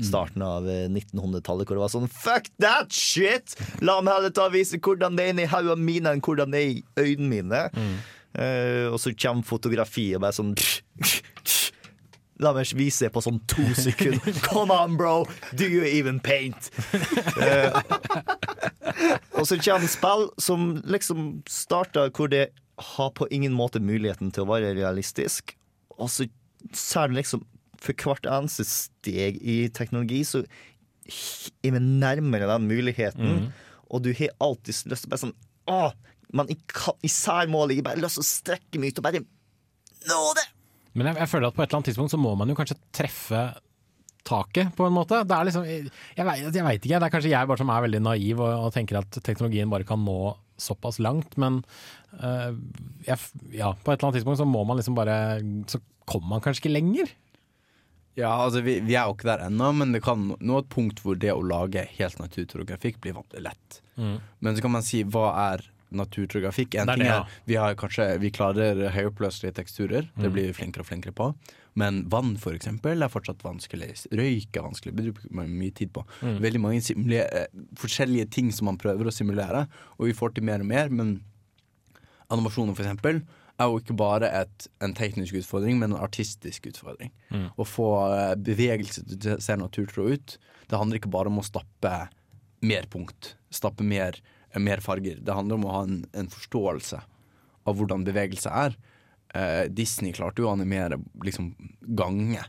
starten av eh, 1900-tallet, hvor det var sånn Fuck that shit! La meg heller ta og vise hvordan det er inni hodet mine, enn hvordan det er i øynene mine. Eh, og så kommer fotografiet og bare sånn La meg vise det på sånn to sekunder. Come on, bro! Do you even paint? uh, og så kommer spill som liksom starter hvor det har på ingen måte muligheten til å være realistisk. Og så ser du liksom for hvert eneste steg i teknologi, så er vi nærmere den muligheten. Mhm. Og du har alltid lyst til å bare sånn Åh, men i, ka- i jeg bare lyst til å strekke meg ut og bare nå det! Men jeg, jeg føler at på et eller annet tidspunkt så må man jo kanskje treffe taket, på en måte. Det er liksom, jeg, jeg, vet, ikke, det er kanskje jeg bare som er veldig naiv og, og tenker at teknologien bare kan nå såpass langt, men øh, jeg, ja, på et eller annet tidspunkt så må man liksom bare Så kommer man kanskje ikke lenger. Ja, altså vi, vi er jo ikke der ennå, men det kan nå et punkt hvor det å lage helt naturtro grafikk blir lett. Mm. Men så kan man si hva er naturtro grafikk? En Det er ting det, er vi har kanskje Vi klarer høyoppløselige teksturer. Det Mm. blir vi flinkere og flinkere på. Men vann, for eksempel, er fortsatt vanskelig. Røyk er vanskelig. Det bruker man mye tid på. Mm. Veldig mange eh, forskjellige ting som man prøver å simulere, og vi får til mer og mer. Men animasjoner, for eksempel, er jo ikke bare et, en teknisk utfordring, men en artistisk utfordring. Mm. Å få eh, bevegelse til å se naturtro ut, det handler ikke bare om å stappe mer punkt, stappe mer, mer farger. Det handler om å ha en, en forståelse av hvordan bevegelse er. Eh, Disney klarte jo å animere liksom gange.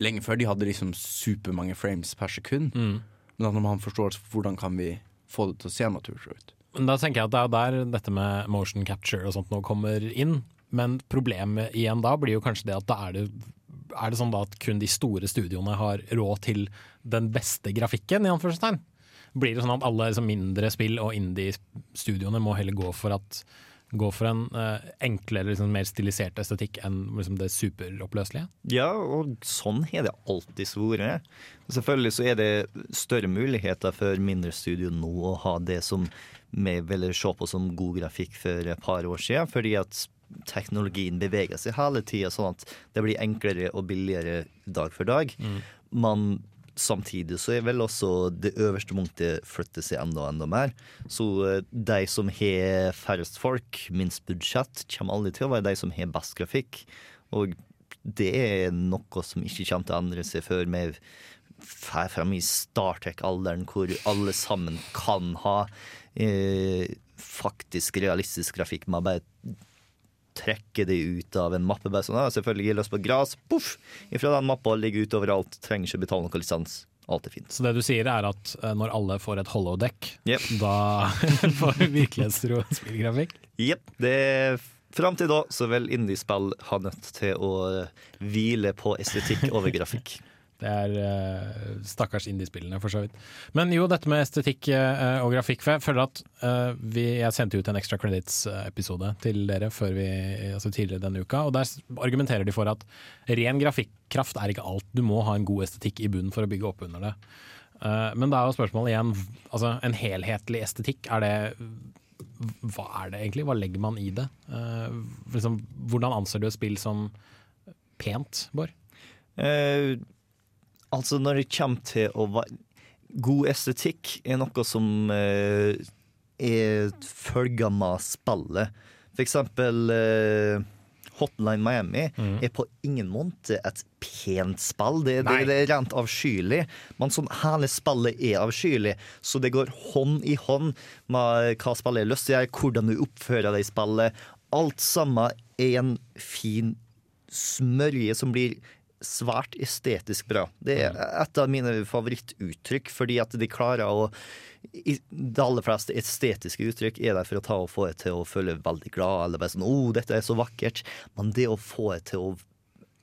Lenge før de hadde liksom supermange frames per sekund. Mm. Men at man for hvordan kan vi få det til å se naturlig ut. Men da tenker jeg at det er der dette med motion capture og sånt nå kommer inn. Men problemet igjen da blir jo kanskje det at da er det, er det sånn da at kun de store studioene har råd til den beste grafikken, i anførselstegn? Blir det sånn at alle liksom mindre spill og indie-studioene må heller gå for at gå for en uh, enklere, liksom, mer stilisert estetikk enn liksom, det superoppløselige? Ja, og sånn har det alltid vært. Selvfølgelig så er det større muligheter for mindre studio nå å ha det som vi ville se på som god grafikk for et par år siden, fordi at teknologien beveger seg hele tida, sånn at det blir enklere og billigere dag for dag. Mm. Men samtidig så er vel også det øverste punktet flytter seg enda enda mer. Så eh, de som har færrest folk, minst budsjett, kommer aldri til å være de som har best grafikk. Og det er noe som ikke kommer til å endre seg før vi får frem i startek-alderen hvor alle sammen kan ha eh, faktisk realistisk grafikk. Man bare trekker det ut av en mappe. Bare sånn, ja, selvfølgelig løs på gras, poff! Ifra den mappa ligger ut overalt, trenger ikke betale noe lisens. Alt er fint. Så det du sier er at eh, når alle får et holodeck, da får virkelighetstro spillgrafikk? Jepp. Fram til da så vil indiespill ha nødt til å hvile på estetikk over grafikk. Det er uh, stakkars indiespillene, for så vidt. Men jo, dette med estetikk uh, og grafikk. For jeg føler at uh, vi, Jeg sendte ut en Extra Credits-episode til dere vi, altså tidligere denne uka, og der argumenterer de for at ren grafikkraft er ikke alt. Du må ha en god estetikk i bunnen for å bygge opp under det. Men da er jo spørsmålet igjen altså En helhetlig estetikk, er det Hva er det egentlig? Hva legger man i det? Liksom, hvordan anser du et spill som pent, Bård? Eh, altså, når det kommer til å være God estetikk er noe som eh, er følger med spillet. For eksempel eh, Hotline Miami er på ingen måte et pent spill. Det, det, det er rent avskyelig. Men sånn hele spillet er avskyelig, så det går hånd i hånd med hva spillet har lyst til å gjøre, hvordan du oppfører deg i spillet. Alt sammen er en fin smørje som blir svært estetisk bra. Det er et av mine favorittuttrykk, fordi at de klarer å i de aller fleste estetiske uttrykk er der for å ta og få deg til å føle veldig glad, eller bare sånn 'Å, dette er så vakkert'. Men det å få deg til å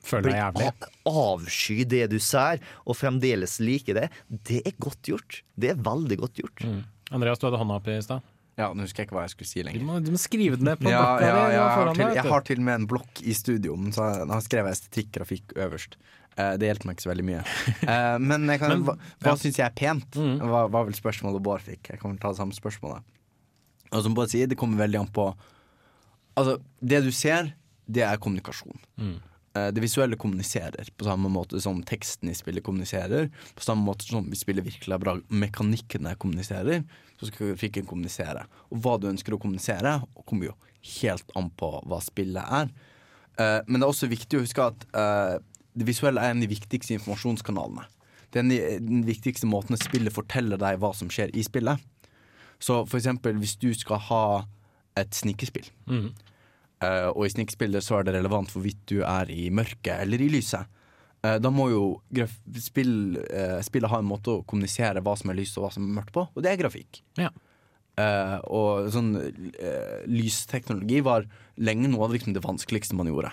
Føle deg jævlig. avsky det du ser, og fremdeles like det, det er godt gjort. Det er veldig godt gjort. Andreas, du hadde hånda opp i stad. Ja, Nå husker jeg ikke hva jeg skulle si Du lenger. må, du må skrive det ned på Ja, blokka ja, ja, jeg, har til, jeg har til og med en blokk i studio, men så har jeg skrevet estetikk, grafikk øverst. Uh, det hjelper meg ikke så veldig mye. Uh, men kan, Men- hva, hva ja. syns jeg er pent? Mm. Var, var vel spørsmålet Bård fikk. Jeg kan vel ta det samme spørsmålet. Og som Bård sier, det kommer veldig an på Altså, det du ser, det er kommunikasjon. Mm. Eh, Det visuelle kommuniserer på samme måte som teksten i spillet kommuniserer. På samme måte som vi spiller virkelig bra, mekanikkene kommuniserer, så skal grafikken kommunisere. Og hva du ønsker å kommunisere, kommer jo helt an på hva spillet er. Uh, Men det er også viktig å huske at uh, det visuelle er en av de viktigste informasjonskanalene. Det er den, viktigste måten spillet forteller deg hva som skjer i spillet. Så for eksempel hvis du skal ha et snikespill, Mhm. Eh, og i snikspillet så er det relevant hvorvidt du er i mørket eller i lyset. Uh, da må jo spill, uh, spillet ha en måte å kommunisere hva som er lyst og hva som er mørkt på, og det er grafikk. Ja. Og sånn lysteknologi var lenge noe av liksom, det vanskeligste man gjorde.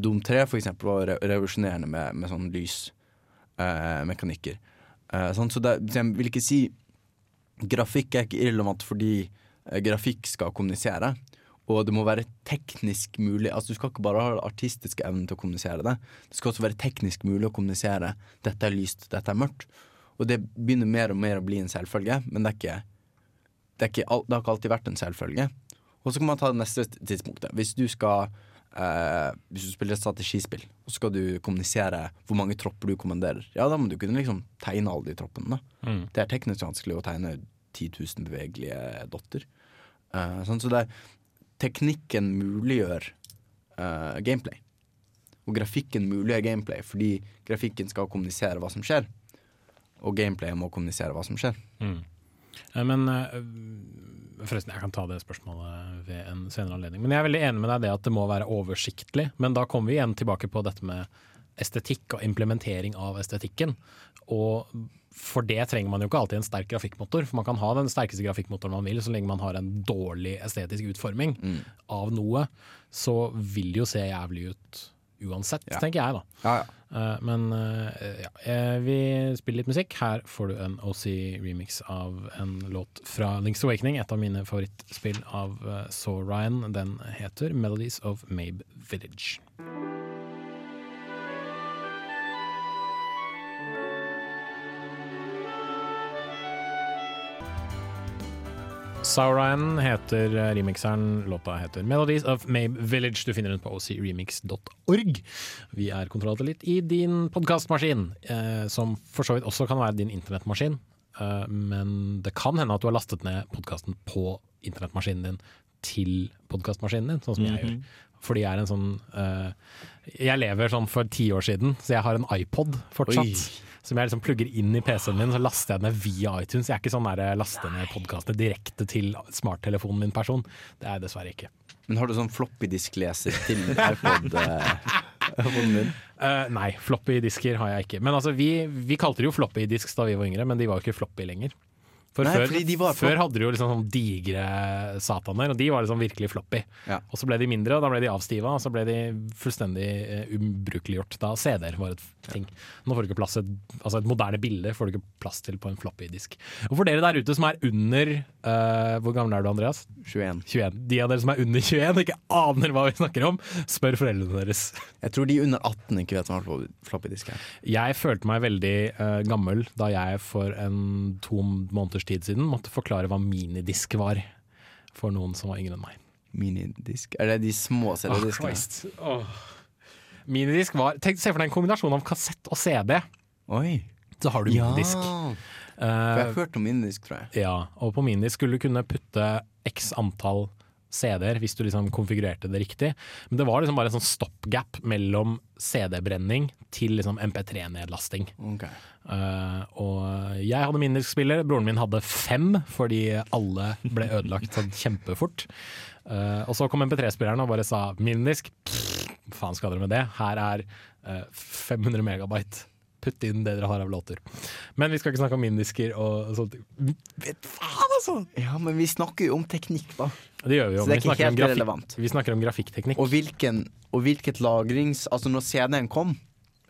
Dom 3 for eksempel var re revolusjonerende med, med sånn lysmekanikker. Sånn, så det, så jeg vil ikke si Grafikk er ikke irrelevant fordi grafikk skal kommunisere. Og det må være teknisk mulig. Altså Du skal ikke bare ha den artistiske evnen til å kommunisere det. Det skal også være teknisk mulig å kommunisere 'dette er lyst, dette er mørkt'. Og det begynner mer og mer å bli en selvfølge, men det ikke det, ikke, det har ikke alltid vært en selvfølge. Og så kan man ta det neste tidspunktet. Hvis du skal eh, Hvis du spiller et strategispill, og så skal du kommunisere hvor mange tropper du kommanderer, ja, da må du kunne liksom tegne alle de troppene. Mm. Det er teknisk vanskelig å tegne 10 000 bevegelige dotter. Eh, sånn, så det er, teknikken muliggjør uh, gameplay. Og grafikken muliggjør gameplay fordi grafikken skal kommunisere hva som skjer. Og gameplayet må kommunisere hva som skjer. Mm. Eh, Men eh, Forresten, jeg kan ta det spørsmålet ved en senere anledning. Men jeg er veldig enig med deg i det at det må være oversiktlig. Men da kommer vi igjen tilbake på dette med estetikk og implementering av estetikken. Og for det trenger man jo ikke alltid en sterk grafikkmotor. For man kan ha den sterkeste grafikkmotoren man vil, så lenge man har en dårlig estetisk utforming av noe. Så vil det jo se jævlig ut uansett, Ja. tenker jeg da. Ja, ja. Eh, men eh, ja, eh, vi spiller litt musikk. Her får du en OC-remix av en låt fra Link's Awakening, et av mine favorittspill av Saw Ryan. Den heter 'Melodies of Mabe Village'. Sauron heter eh, remixeren. Låta heter 'Melodies of Mabe Village'. Du finner den på ocremix.org. Vi er kontrollatellitt i din podkastmaskin, eh, som for så vidt også kan være din internettmaskin. Eh, men det kan hende at du har lastet ned podkasten på internettmaskinen din til podkastmaskinen din, sånn som jeg gjør. Mhm. Fordi jeg er en sånn eh, Jeg lever sånn for ti år siden, så jeg har en iPod fortsatt. Oi. Som jeg liksom plugger inn i PC-en min, så laster jeg den ned via iTunes. Jeg er ikke sånn der laster ned podkastene direkte til smarttelefonen min person. Det er jeg dessverre ikke. Men har du sånn floppy-disk-leser til iPod? eh, iPoden din? Eh, nei, floppy disker har jeg ikke. Men altså, vi, vi kalte det jo floppy disks da vi var yngre, men de var jo ikke floppy lenger. For Nei, før, var før hadde de jo liksom sånn digre sataner, og de var liksom virkelig floppy. Ja. Og så ble de mindre, og da ble de avstiva, og så ble de fullstendig uh, ubrukeliggjort da CD-er var et ting. Nå får du ikke plass et, altså et moderne bilde får du ikke plass til på en floppy disk. Og for dere der ute som er under eh, Hvor gammel er du, Andreas? 21. 21. De av dere som er under 21 og ikke aner hva vi snakker om, spør foreldrene deres. Jeg tror de under 18 ikke vet hva floppydisk er. Jeg følte meg veldig uh, gammel da jeg for en to måneders tid siden måtte forklare hva minidisk var. For noen som var yngre enn meg. Minidisk? Er det de små Åh, CD-diskene? Christ. Åh. Minidisk var tenk, Se for deg en kombinasjon av kassett og CD. Oi. Så har du Ja. For jeg Eh, hørt om minidisk, tror jeg. ja, og på minidisk skulle du kunne putte x antall CD-er hvis du liksom konfigurerte det riktig. Men det var liksom bare en sånn stopgap mellom CD-brenning til liksom MP3-nedlasting. Okay. Uh, og jeg hadde minidiskspiller, broren min hadde fem fordi alle ble ødelagt sånn kjempefort. Uh, og så kom MP3-spilleren og bare sa minidisk, pff, faen skal dere med det? Her er uh, 500 megabyte. Putt inn det dere har av låter. Men vi skal ikke snakke om indisker og sånt. Vet faen, altså! Ja, men vi snakker jo om teknikk, da. Det gjør vi jo. Så det er Vi ikke helt relevant. Vi snakker om grafikkteknikk. Og, hvilken, og hvilket lagrings... Altså, når CD-en kom,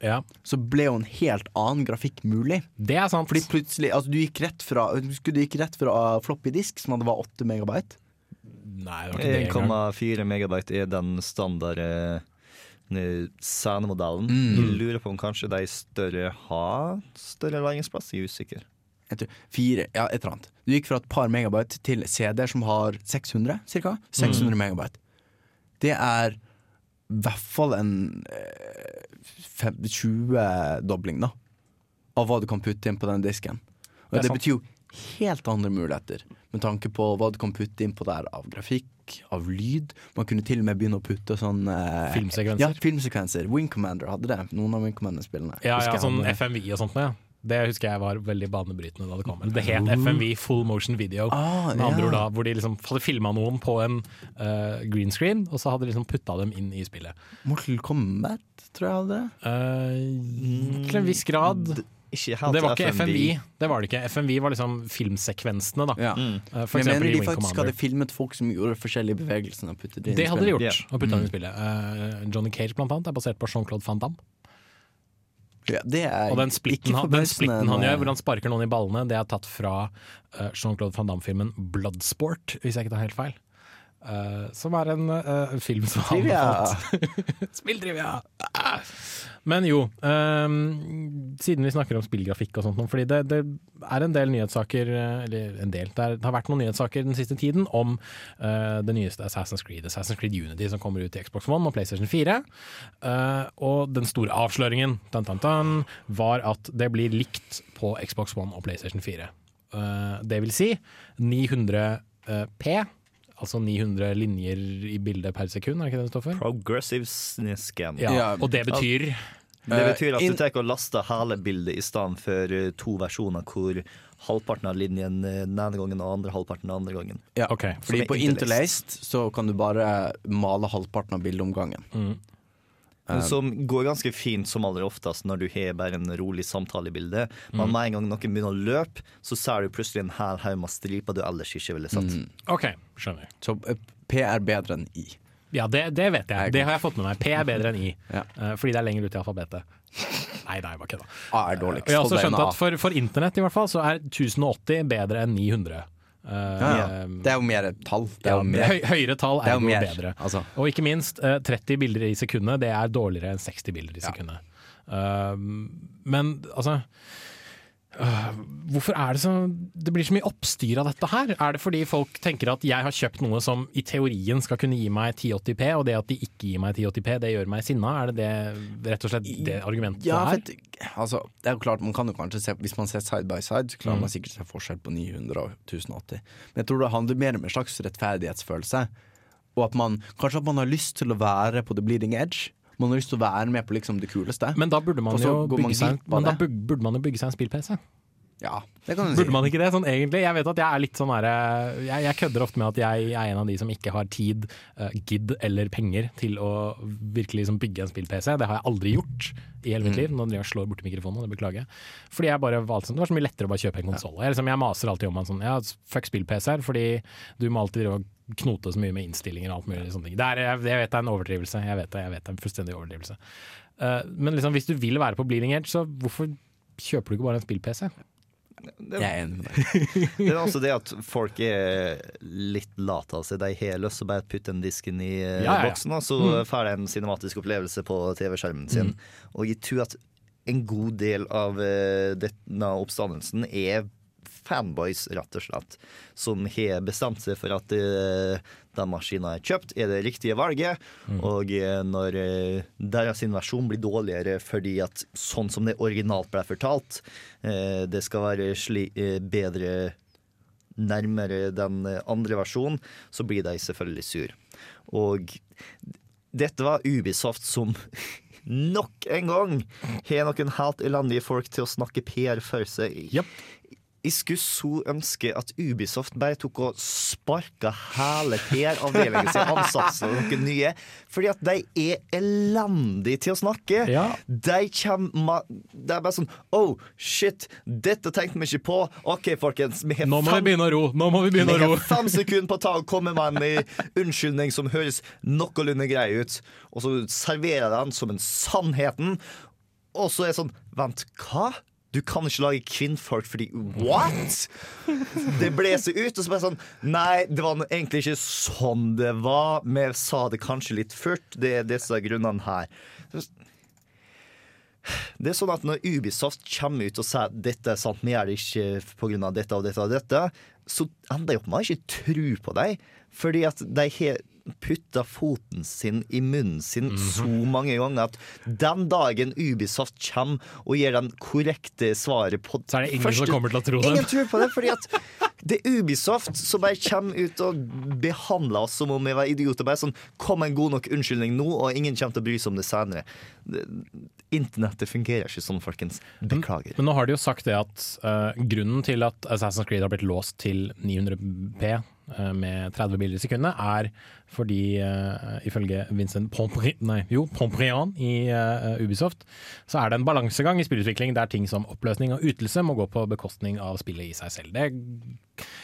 Ja. så ble jo en helt annen grafikk mulig. Det er sant. Fordi plutselig Altså, du gikk rett fra Husker du gikk rett fra floppy disk, som hadde var 8 megabyte? Nei, det var ikke det engang. 1,4 megabyte er den standard eh, scenemodellen. Mm. Lurer på om kanskje de større har større lagringsplass. Jeg er usikker. Jeg tror, fire, ja, et eller annet. Du gikk fra et par megabyte til CD-er som har 600, cirka. 600 megabyte. Det er i hvert fall en eh, 20-dobling, da. Av hva du kan putte inn på den disken. Og Det det, betyr jo helt andre muligheter, med tanke på hva du kan putte inn på der av grafikk, av lyd. Man kunne til og med begynne å putte sånn eh, Filmsekvenser. Ja, filmsekvenser. Wing Commander hadde det. Noen av Wing Commander-spillene. Ja, ja, sånn. FMV og sånt ja. Det husker jeg var veldig banebrytende da det kom. Det het FMV, Full Motion Video. Ah, med andre ja. ord da, Hvor de liksom hadde filma noen på en uh, green screen, og så hadde de liksom putta dem inn i spillet. Mortal Kombat, tror jeg hadde det. Uh, til en viss grad. Helt det var ikke FMV. Det var det ikke. FMV var liksom filmsekvensene, da. Ja. Mm. Eh, for Men mener de faktisk Commander. hadde filmet folk som gjorde forskjellige bevegelser. Og puttet det inn Det hadde de gjort. gjort, og putta dem i spillet. Eh, Johnny Cage blant annet er basert på Jean-Claude Van Damme. Ja, det er Og den splitten, han, den splitten han gjør, hvor han sparker noen i ballene, det er tatt fra uh, Jean-Claude Van Damme-filmen Bloodsport, hvis jeg ikke tar helt feil. Eh, som er en uh, film som har Trivia. Spilltrivia! Ah. Men jo, um, siden vi snakker om spillgrafikk og sånt, fordi det, det er en del nyhetssaker eh, Eller en del, det, er, det har vært noen nyhetssaker den siste tiden om uh, det nyeste Assassin's Creed, Assassin's Creed Unity, som kommer ut til Xbox One og PlayStation 4. Eh, og den store avsløringen dun, dun, dun, var at det blir likt på Xbox One og PlayStation 4. Eh, det vil si 900 eh, P, altså 900 linjer i bildet per sekund, er det ikke det det står for? Progressive scan. Ja, og det betyr Det betyr at du tar og laster hele bildet i stedet for eh, to versjoner hvor halvparten av linjen eh, den ene gangen og andre halvparten den andre gangen. Ja, Ok, fordi på interlaced. interlaced så kan du bare male halvparten av bildet om gangen. mm. Men Som går ganske fint som aller oftest når du har bare en rolig samtale i bildet. Men med en gang noen begynner å løpe, så ser du plutselig en hel haug med striper du ellers ikke ville sett. Mm. OK, skjønner. Så eh, P er bedre enn I. Ja, det, det vet jeg. Det har jeg fått med meg. P er bedre enn I, Ja. eh, fordi det er lenger ut i alfabetet. Nei, nei, bare kødda. A er dårligst. Og jeg har også skjønt at for, for internett i hvert fall, så er 1080 bedre enn 900. Eh, Ja, ja. Det er jo mer tall. Det er jo mer. høy, høyere tall er er jo mer, bedre. altså. Og ikke minst, eh, 30 bilder i sekundet det er dårligere enn 60 bilder i sekundet. Eh, men altså Hvorfor er det så Det blir så mye oppstyr av dette her? Er det fordi folk tenker at jeg har kjøpt noe som i teorien skal kunne gi meg 1080P, og det at de ikke gir meg 1080P, det gjør meg sinna? Er det det rett og slett det argumentet Ja, er? for altså, det er jo klart, man kan jo kanskje se Hvis man ser side by side, så klarer Mm. man sikkert se forskjell på 900 og 1080. Men jeg tror det handler mer om en slags rettferdighetsfølelse. Og at man kanskje at man har lyst til å være på the bleeding edge. Man har lyst til å være med på liksom det kuleste. Men da burde man jo bygge seg, men da burde man jo bygge seg en spill-PC. Ja, det kan du si. Burde man ikke det, sånn egentlig? Jeg vet at jeg er litt sånn herre jeg, jeg kødder ofte med at jeg er en av de som ikke har tid, uh, gidd eller penger til å virkelig liksom bygge en spill-PC. Det har jeg aldri gjort i hele mitt Mm. liv. Nå driver jeg slår borti mikrofonen, det beklager jeg. Fordi jeg bare valgte sånn, Det var så mye lettere å bare kjøpe en konsoll. Jeg, liksom, jeg maser alltid om en sånn ja, fuck spill-PC-er, fordi du må alltid drive og knote så mye med innstillinger og alt mulig sånne ting. Det er, jeg, jeg vet det er en overdrivelse, jeg vet det, jeg vet det er en fullstendig overdrivelse. Uh, men liksom, hvis du vil være på bleeding edge, så hvorfor kjøper du ikke bare en spill-PC? Det, Jeg er enig med deg. det er også det at folk er litt late av seg. De har lyst til å bare putte den disken i eh, Ja, ja, ja. boksen, og så Mm. får de en cinematisk opplevelse på TV-skjermen sin. Mm. Og jeg tror at en god del av eh, denne oppstandelsen er fanboys, rett og slett, som har bestemt seg for at den maskinen er kjøpt, er det riktige valget. Mm. Og eh, når eh, deres versjon blir dårligere fordi at sånn som det originalt ble fortalt, eh, det skal være sli, bedre nærmere den andre versjonen, så blir de selvfølgelig sur. Og dette var Ubisoft som nok en gang har noen helt elendige folk til å snakke PR for seg. Jeg skulle så ønske at Ubisoft bare tok og sparka hele PR-avdelingen sin ansatte noen nye, fordi at de er elendige til å snakke. De kommer Det er bare sånn Oh, shit, dette tenkte vi ikke på. OK, folkens. Vi har Nå må vi begynne å ro. Nå må vi begynne å vi ro. har fem sekunder på å ta og komme med en eh, unnskyldning som høres noenlunde grei ut, og så serverer jeg den som en sannheten, og så er det sånn Vent, hva? Du kan ikke lage kvinnfolk fordi What?! Det blåser ut, og så bare sånn Nei, det var egentlig ikke sånn det var. Vi sa det kanskje litt furt. Det er disse grunnene her. Det er sånn at Når Ubisoft kommer ut og sier dette er sant, vi gjør det ikke pga. dette og dette, og dette, så ender jeg opp med å ikke tro på dem. Fordi at de har putta foten sin i munnen sin så mange ganger at den dagen Ubisoft kommer og gir den korrekte svaret på Så er det ingen som kommer til å tro det. Ingen tror på det, fordi at det er Ubisoft som bare kommer ut og behandler oss som om vi var idioter. Bare sånn, Kom en god nok unnskyldning nå, og ingen kommer til å bry seg om det senere. Internettet fungerer ikke sånn, folkens. Beklager. Men nå har de jo sagt det at uh, grunnen til at Assassin's Creed har blitt låst til 900P uh, med 30 bilder i sekundet, er fordi uh, ifølge Vincent Pompri, nei, jo, Pomprian i eh, Ubisoft, så er det en balansegang i spillutvikling der ting som oppløsning og ytelse må gå på bekostning av spillet i seg selv. Det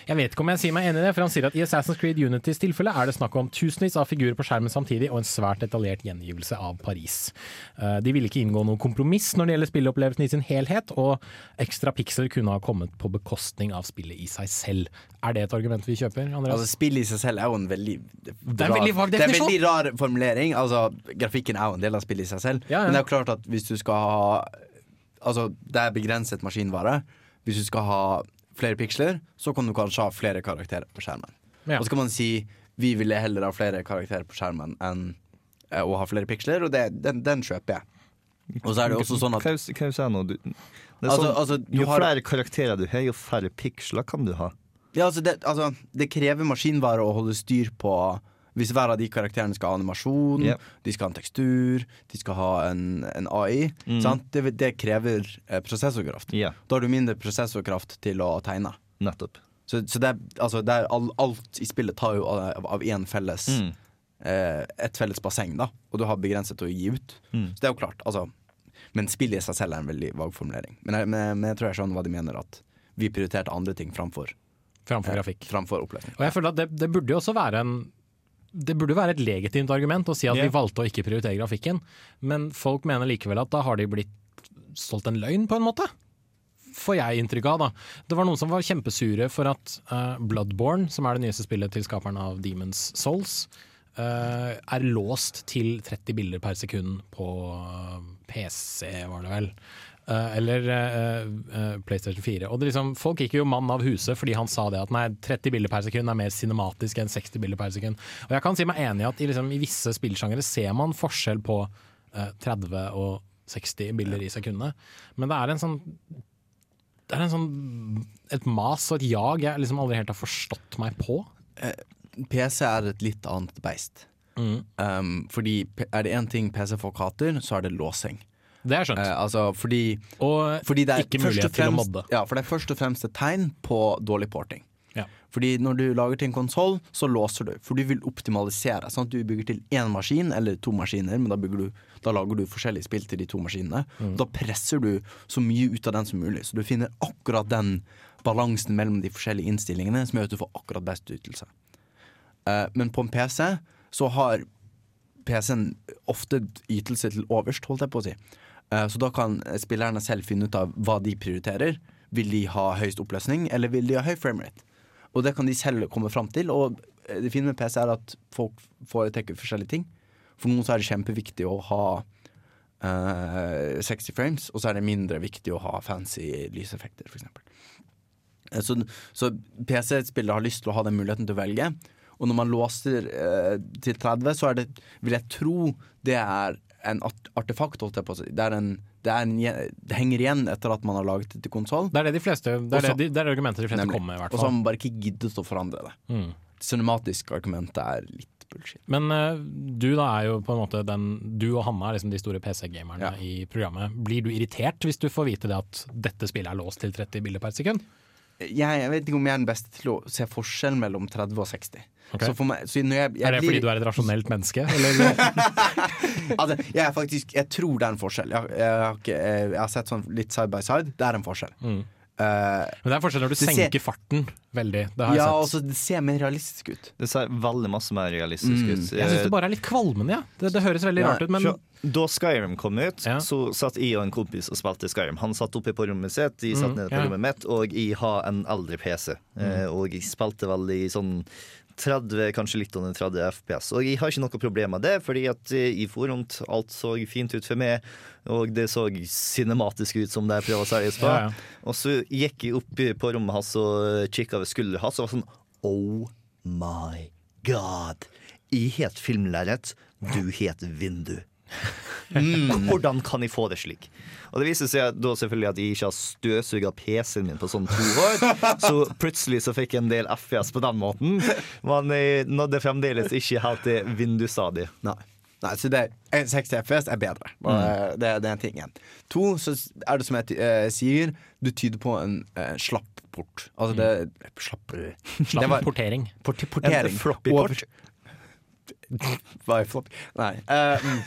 jeg vet ikke om jeg sier meg enig i det, for han sier at i Assassin's Creed Unities tilfelle er det snakk om tusenvis av figurer på skjermen samtidig og en svært detaljert gjengivelse av Paris. Eh, De ville ikke inngå noe kompromiss når det gjelder spilleopplevelsen i sin helhet, og ekstra piksler kunne ha kommet på bekostning av spillet i seg selv. Er det et argument vi kjøper, Andreas? Altså, spillet i seg selv er jo en veldig Det er en veldig vag Det er en veldig rar formulering. Altså, grafikken er jo en del av spillet i seg selv. Ja, ja. Men det er jo klart at hvis du skal ha Altså, det er begrenset maskinvare. Hvis du skal ha flere piksler, så kan du kanskje ha flere karakterer på skjermen. Ja. Og så kan man si vi ville heller ha flere karakterer på skjermen enn eh, å ha flere piksler, og det, den, den kjøper jeg. Og så er det også sånn at Hva sier jeg nå? Du, det er Altså- sånn, altså, du jo har- flere karakterer du har, jo færre piksler kan du ha. Ja, altså det, altså, det krever maskinvare å holde styr på Hvis hver av de karakterene skal ha animasjon, yep. de skal ha en tekstur, de skal ha en, en AI, Mm. sant? Det, det krever eh, prosessorkraft. Da har du mindre prosessorkraft til å tegne. Nettopp. Så, så det, altså, det er all, alt i spillet tar jo av én felles Mm. eh, Et felles basseng, da, og du har begrenset å gi ut. Mm. Så det er jo klart, altså Men spillet i seg selv er en veldig vag formulering. Men jeg, men, men jeg tror jeg skjønner hva de mener, at vi prioriterte andre ting framfor Framfor eh, grafikk. Framfor oppløsning. Og jeg føler at det, det burde jo også være en det burde være et legitimt argument å si at yeah. vi valgte å ikke prioritere grafikken, men folk mener likevel at da har de blitt solgt en løgn, på en måte. Får jeg inntrykk av, da. Det var noen som var kjempesure for at uh, Bloodborne, som er det nyeste spillet til skaperen av Demons Souls, uh, er låst til 30 bilder per sekund på eh, PC, var det vel. Eh, eller eh, eh, PlayStation 4. Og det liksom, folk gikk jo mann av huset fordi han sa det at nei, 30 bilder per sekund er mer cinematisk enn 60 bilder per sekund. Og jeg kan si meg enig i at i, liksom, i visse spillsjangere ser man forskjell på eh, 30 og 60 bilder i sekundet, men det er en sånn det er en sånn et mas og et jag jeg liksom aldri helt har forstått meg på. PC er et litt annet beist. Um, fordi er det én ting PC-folk hater, så er det låsing. Det er skjønt. Eh, altså fordi, Og fordi det er ikke mulighet til å modde. Ja, for det er først og fremst et tegn på dårlig porting. Ja. Fordi når du lager til en konsoll, så låser du. For du vil optimalisere. Sånn at du bygger til én maskin eller to maskiner, men da, du, da lager du forskjellige spill til de to maskinene. Mm. Da presser du så mye ut av den som mulig. Så du finner akkurat den balansen mellom de forskjellige innstillingene som gjør at du får akkurat best ytelse. Eh, men på en PC så har PC-en ofte ytelse til overst, holdt jeg på å si. Eh, Så da kan spillerne selv finne ut av hva de prioriterer. Vil de ha høyest oppløsning, eller vil de ha høy framerate? Og det kan de selv komme fram til. Og eh, det fine med PC er at folk foretrekker forskjellige ting. For noen så er det kjempeviktig å ha uh, 60 frames, og så er det mindre viktig å ha fancy lyseffekter, f.eks. Eh, Så, så PC-spillere har lyst til å ha den muligheten til å velge. Og når man låser uh, til 30, så er det, vil jeg tro det er en art artefakt, holdt jeg på å si. Det, en, det, er en, det henger igjen etter at man har laget det til konsoll. Det er det de fleste Det er, det, det er argumentet de fleste Nemlig. kommer med, i hvert Og så har man bare ikke giddet å forandre det. Mm. Cinematisk argument er litt bullshit. Men uh, du da er jo på en måte den Du og Hanna er liksom de store PC-gamerne Ja. i programmet. Blir du irritert hvis du får vite det at dette spillet er låst til 30 bilder per sekund? Jeg, vet ikke om jeg er den beste til å se forskjellen mellom 30 og 60. Okay. Meg, jeg, jeg er det blir- fordi du er et rasjonelt menneske? Eller? altså, jeg, faktisk, jeg tror det er en forskjell. Jeg, har, ikke, har sett sånn litt side by side. Det er en forskjell. Mm. Eh, Men det er forskjell når du senker ser- farten veldig. Det har jeg ja, sett. altså, det ser mer realistisk ut. Det ser veldig masse mer realistisk Mm. ut. Jeg syns det bare er litt kvalmende, ja. Det, det høres veldig Nei, rart ut, men Da Skyrim kom ut, så satt jeg og en kompis og spilte Skyrim. Han satt oppe på rommet sitt, jeg satt Mm, nede på ja. rommet mitt, og jeg har en eldre PC. Mm. og jeg spilte veldig sånn 30, kanskje litt under 30 FPS. Og jeg har ikke noe problem med det, fordi at eh, i forhånd alt så fint ut for meg, og det så cinematisk ut som det jeg prøver å selge på. Ja, ja. Og så gikk jeg opp på rommet hans og kikka over skulderen hans og var sånn Oh my god. Jeg het filmlerret, du het vindu. Hvordan kan jeg få det slik? Og det viser seg da selvfølgelig at jeg ikke har støvsuga PC-en min på sånn to år. Så plutselig så fikk jeg en del FPS på den måten. Men jeg nådde fremdeles ikke helt til vindusstadiet. Nei. Nei, så det, 60 FPS er bedre. Mm. det, det er en ting igjen. To, så er det som jeg uh, sier, du tyder på en uh, slapp port. Altså det Slapp Slapp det var- portering. Port, portering. En floppy Over- port. Er floppy? Nei. eh, mm.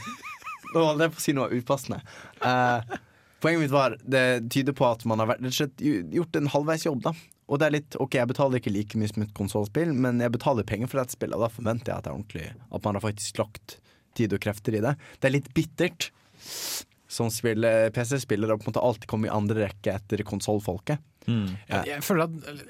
Nå holdt jeg på å si noe upassende. Uh, poenget mitt var det tyder på at man har vært, slett gjort en halvveis jobb. da Og det er litt, ok, Jeg betaler ikke like mye som et konsollspill, men jeg betaler penger for dette spillet. Og da forventer jeg at det er ordentlig At man har faktisk lagt tid og krefter i det. Det er litt bittert. Som spiller- PC-spillere på en måte alltid kommer i andre rekke etter konsollfolket. Jeg, jeg føler at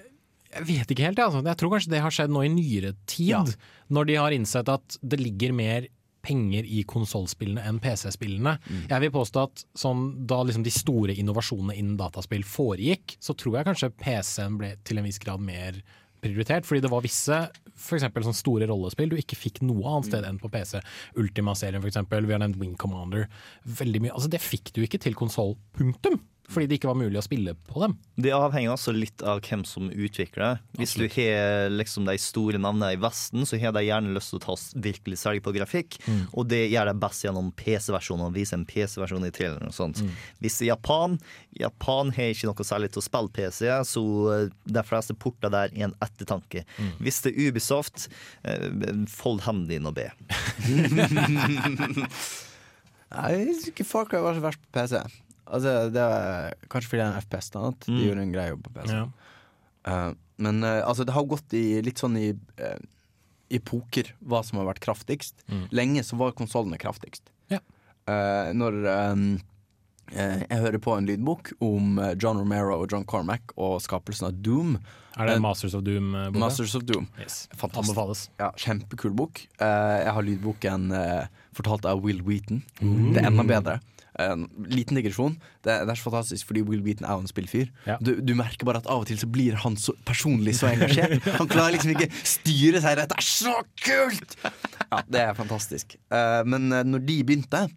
Jeg vet ikke helt, jeg, altså. Jeg tror kanskje det har skjedd nå i nyere tid. Når de har innsett at det ligger mer penger i konsollspillene enn PC-spillene. Jeg vil påstå at sånn, da liksom de store innovasjonene innen dataspill foregikk, så tror jeg kanskje PC-en ble til en viss grad mer prioritert. Fordi det var visse for eksempel, sånn store rollespill du ikke fikk noe annet sted enn på PC. Ultima-serien eksempel, vi har nevnt Wing Commander. Veldig mye, altså Det fikk du ikke til konsoll, punktum! Fordi det ikke var mulig å spille på dem. Det avhenger også litt av hvem som utvikler. det. Hvis du har liksom de store navnene i Vesten, så har de gjerne lyst til å ta virkelig særlig på grafikk. Mm. Og det gjør de best gjennom PC-versjonen, og vise en PC-versjon i traileren og sånt. Mm. Hvis i Japan Japan har ikke noe særlig til å spille PC, så eh, de fleste porter der er en ettertanke. Mm. Hvis det er Ubisoft, eh, fold hendene dine og be. Nei, ikke Far Cry var så verst på PC. Altså, det er Kanskje fordi det er en FPS, da. At de Mm. gjorde en grei jobb på PC. Ja. Uh, men uh, altså, det har gått i litt sånn i uh, i poker hva som har vært kraftigst. Mm. Lenge så var konsollene kraftigst. Ja. Uh, når um, uh, jeg hører på en lydbok om eh, John Romero og John Cormack og skapelsen av Doom. Er det en Masters of Doom-boka? Masters of Doom. Yes. Fantastisk. Ja, Kjempekul bok. Eh, jeg har lydboken eh, fortalt av Will Wheaton. Mm. Det er enda bedre. En liten digresjon. Det, det er så fantastisk fordi Will Beaton er jo en spillfyr. Du, du merker bare at av og til så blir han så personlig så engasjert. Han klarer liksom ikke styre seg. Dette er så kult! Ja, Det er fantastisk. Uh, men eh, når de begynte,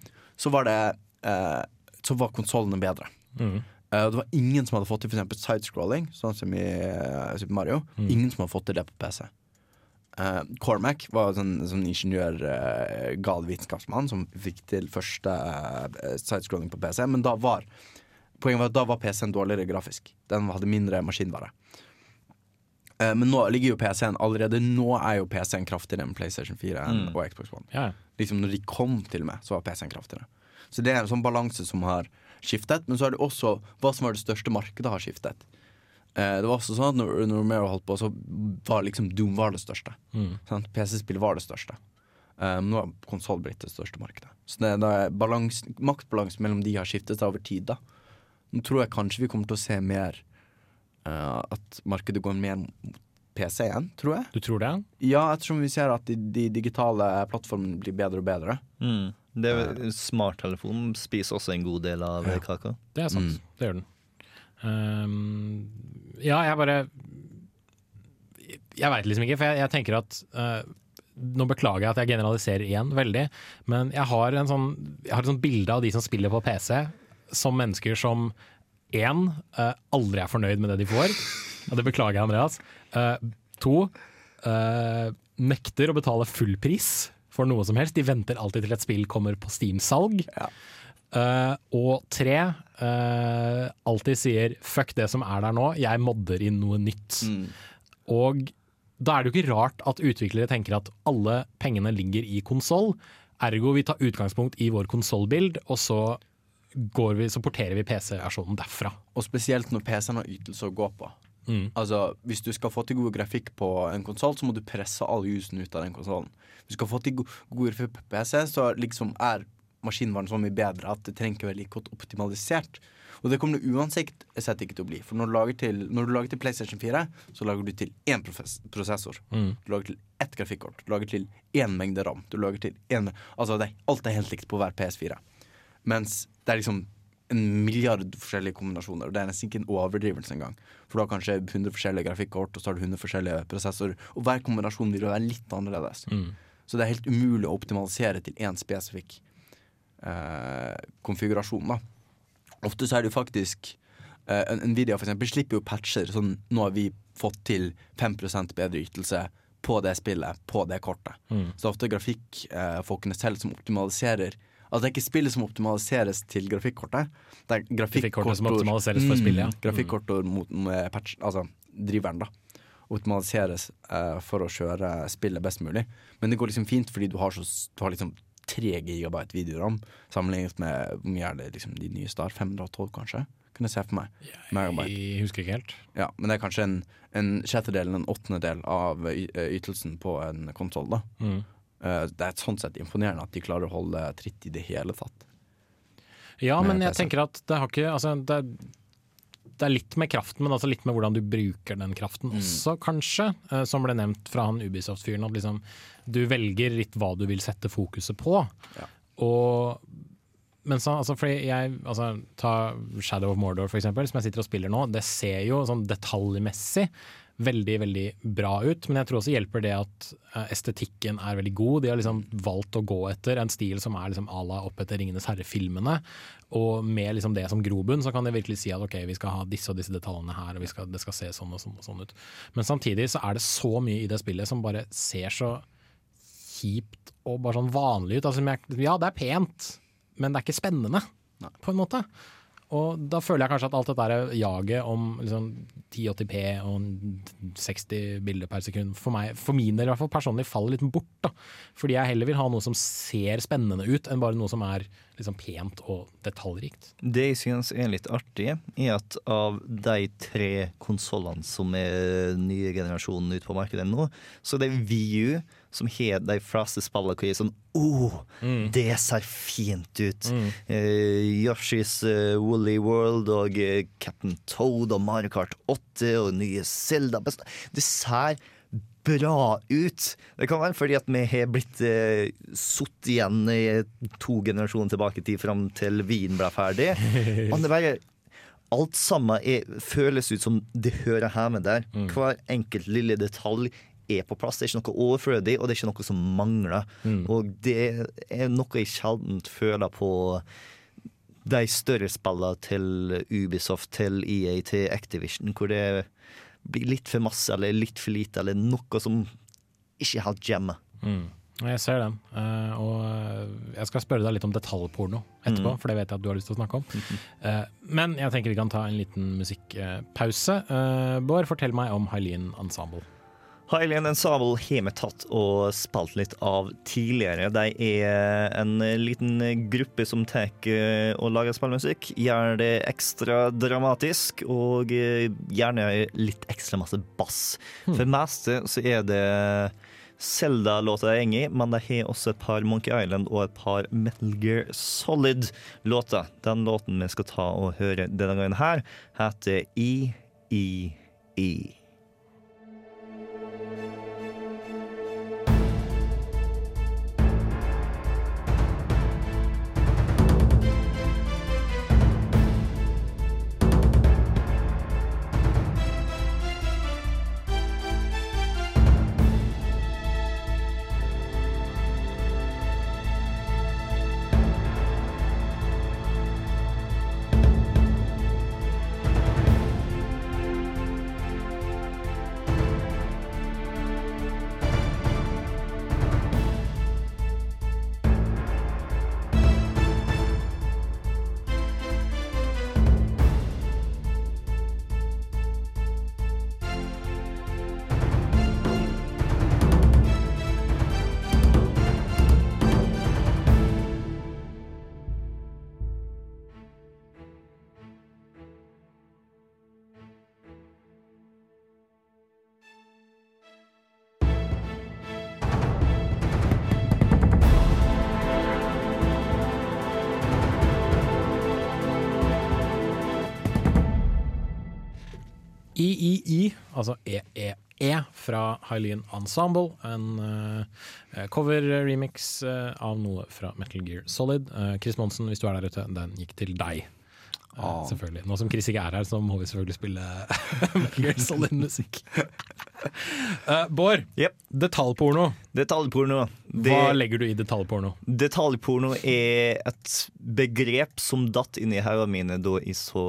så var det uh, Så var konsollene bedre. Mm. Uh, det var ingen som hadde fått til eksempel sidescrolling, sånn som i eh, Super Mario. Mm. Ingen som hadde fått til det på PC. Eh, Cormac var sånn, sånn ingeniør, uh, gal vitenskapsmann som fikk til første uh, sidescrolling på PC, men da var Poenget var at da var PC-en dårligere grafisk. Den hadde mindre maskinvare. Uh, men nå ligger jo PC-en allerede Nå er jo PC-en kraftigere enn PlayStation 4 enn, Mm. og Xbox One. Ja. Liksom når de kom til og med, så var PC-en kraftigere. Så det er en sånn balanse som har skiftet. Men så er det også hva som var det største markedet, har skiftet. Eh, det var også sånn at når, når Romero holdt på, så var liksom Doom var det største. Mm. Sant? PC-spill var det største. Um, nå har konsoll blitt det største markedet. Så det, det er balans, maktbalansen mellom de har skiftet seg over tid. da Nå tror jeg kanskje vi kommer til å se mer uh, At markedet går mer mot PC igjen, tror jeg. Du tror det? Ja, ettersom vi ser at de, de digitale plattformene blir bedre og bedre. Mm. Det er, smarttelefonen spiser også en god del av Ja. kaka. Det er sant. Mm. Det gjør den. Ehm, ja, jeg bare Jeg veit liksom ikke, for jeg, jeg tenker at uh, Nå beklager jeg at jeg generaliserer igjen veldig, men jeg har, en sånn, jeg har et sånt bilde av de som spiller på PC, som mennesker som én uh, aldri er fornøyd med det de får. Og det beklager jeg, Andreas. Uh, to uh, nekter å betale full pris for noe som helst. De venter alltid til et spill kommer på Steam-salg. Eh, og tre, uh, alltid sier 'fuck det som er der nå, jeg modder inn noe nytt'. Og da er det jo ikke rart at utviklere tenker at alle pengene ligger i konsoll. Ergo vi tar utgangspunkt i vår konsollbild, og så, går vi, så porterer vi PC-versjonen derfra. Og spesielt når PC-en har ytelse å gå på. Mm. Altså, Hvis du skal få til god grafikk på en konsoll, så må du presse all jusen ut av den konsollen. Hvis du skal få til god grafikk på PC, så liksom er maskinvaren så mye bedre at det trenger ikke være like godt optimalisert. Og det kommer det uansett sett ikke til å bli. For når du lager til, du lager til PlayStation 4, så lager du til én prosessor. Mm. Du lager til ett grafikkort. Du lager til én mengde ram. Du lager til én Altså, det, alt er helt likt på hver PS4. Mens det er liksom en milliard forskjellige kombinasjoner, og det er nesten ikke en overdrivelse engang. For du har kanskje 100 forskjellige grafikkort, og så har du 100 forskjellige prosessorer, og hver kombinasjon vil være litt annerledes. Mm. Så det er helt umulig å optimalisere til én spesifikk eh, konfigurasjon, da. Ofte så er det jo faktisk eh, Nvidia for eksempel slipper jo patcher, sånn nå har vi fått til 5 bedre ytelse på det spillet, på det kortet. Mm. Så det er ofte grafikkfolkene selv som optimaliserer Altså det er ikke spillet som optimaliseres til grafikkortet. Det er Grafikkortet som optimaliseres for spillet, ja. Mm, grafikkortet mot patch, altså driveren, da. Optimaliseres eh, for å kjøre spillet best mulig. Men det går liksom fint fordi du har, så, du har liksom 3 gigabyte videoram sammenlignet med hvor mye er det liksom de nye Star 512 kanskje? Kunne jeg se for meg. Megabyte. Jeg husker ikke helt. Ja, men det er kanskje en, en sjettedel, en åttendedel av eh, ytelsen på en konsoll, da. Mm. Eh, Det er sånn sett imponerende at de klarer å holde tritt i det hele tatt. Ja, men jeg tenker at det har ikke altså, det, det er litt med kraften, men altså litt med hvordan du bruker den kraften Mm. også, kanskje. Eh, Som ble nevnt fra han Ubisoft-fyren, at liksom du velger litt hva du vil sette fokuset på. Og men så, altså, fordi jeg, altså, Ta Shadow of Mordor, for eksempel, som jeg sitter og spiller nå. Det ser jo sånn detaljmessig veldig veldig bra ut, men jeg tror også hjelper det at eh, estetikken er veldig god. De har liksom valgt å gå etter en stil som er liksom à la opp etter Ringenes herre-filmene. Og med liksom det som grobunn, så kan de virkelig si at ok, vi skal ha disse og disse detaljene her, og vi skal, det skal se sånn og sånn og sånn ut. Men samtidig så er det så mye i det spillet som bare ser så kjipt og bare sånn vanlig ut. Altså, ja, det er pent, men det er ikke spennende, på en måte. Og da føler jeg kanskje at alt dette jaget om liksom 1080P og 60 bilder per sekund, for, meg, for min del i hvert fall personlig, faller litt bort. da. Fordi jeg heller vil ha noe som ser spennende ut, enn bare noe som er liksom pent og detaljrikt. Det jeg synes er litt artig, er at av de tre konsollene som er nye generasjonen ute på markedet nå, så det er VU som har de fleste spillene hvor jeg er sånn oh, det ser fint ut. Eh, Yoshi's uh, Woolly World og uh, Captain Toad og Mario Kart 8 og nye Zelda. Det ser bra ut. Det kan være fordi at vi har blitt eh, satt igjen i to generasjoner tilbake i tid fram til vinen ble ferdig. Men det bare Alt sammen er, føles ut som det hører hjemme der. Hver enkelt lille detalj er på plass. Det er ikke noe overflødig, og det er ikke noe som mangler. Og det er noe jeg sjelden føler på de større spillene til Ubisoft, til EA, til Activision, hvor det blir litt for masse eller litt for lite, eller noe som ikke helt jammer. Mm. Jeg ser den. Eh, og eh, jeg skal spørre deg litt om detaljporno etterpå, Mm. for det vet jeg at du har lyst til å snakke om. Eh, men jeg tenker vi kan ta en liten musikkpause. Uh, Bård, fortell meg om Hylene Ensemble. Highland Ensemble har vi tatt og spilt litt av tidligere. De er en liten gruppe som tar eh, og lager spillmusikk. Gjør det ekstra dramatisk, og eh, gjerne litt ekstra masse bass. For det meste så er det Zelda-låter jeg går i, men de har også et par Monkey Island og et par Metal Gear Solid-låter. Den låten vi skal ta og høre denne gangen her, heter I-I-I. III, altså EEE fra Hylene Ensemble. En uh, cover-remix uh, av noe fra Metal Gear Solid. Uh, Chris Monsen, hvis du er der ute, den gikk til deg. Eh, Ah. Selvfølgelig. Nå som Chris ikke er her, så må vi selvfølgelig spille Metal Solid-musikk. uh, Bård, detaljporno. Detaljporno. Det- Hva legger du i detaljporno? Detaljporno er et begrep som datt inn i hodene mine da jeg så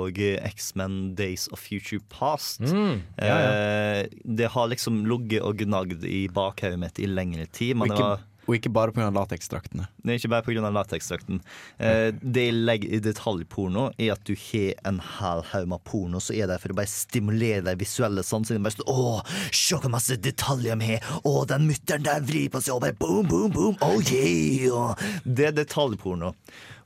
X-Men Days of Future Past. Mm, ja, ja. Uh, Det har liksom ligget og gnagd i bakhodet mitt i lengre tid. Men Hvilke, det var og ikke bare pga. lateksdraktene. det er ikke bare pga. lateksdrakten. Eh, det jeg legger i detaljporno, er at du har en hel haug med porno som er der for å bare stimulere de visuelle sansene. Bare sånn, Å, se hvor masse detaljer vi har! Å, den mutter'n der vrir på seg, og bare boom, boom, boom! Oh yeah! Det er detaljporno.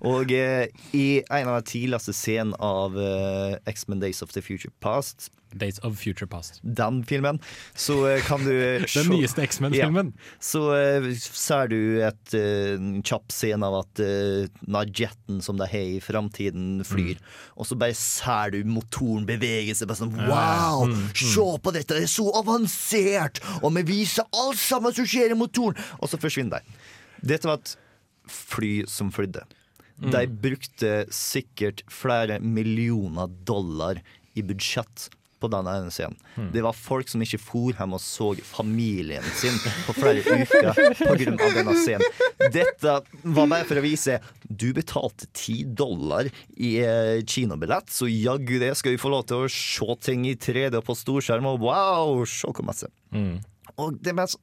Og eh, i en av de tidligste scenene av eh, X-Men Days of the Future Past Days of Future Past. Den filmen, så eh, kan du Den nyeste X-Men-filmen. Ja. Så uh, ser du et uh, kjapp scene av at uh, jeten som de har i framtiden, flyr. Og så bare ser du motoren bevege seg. Bare sånn, wow! Mm, mm. Se på dette, det er så avansert! Og vi viser alt sammen som skjer i motoren! Og så forsvinner de. Dette var et fly som flydde. Mm. De brukte sikkert flere millioner dollar i budsjett på den scenen. Mm. Det var folk som ikke for hjem og så familien sin på flere uker pga. denne scenen. Dette var bare for å vise du betalte ti dollar i eh, kinobillett, så jaggu det skal vi få lov til å se ting i 3D på storskjerm, og wow, se hvor masse. Mm. Og det er bare så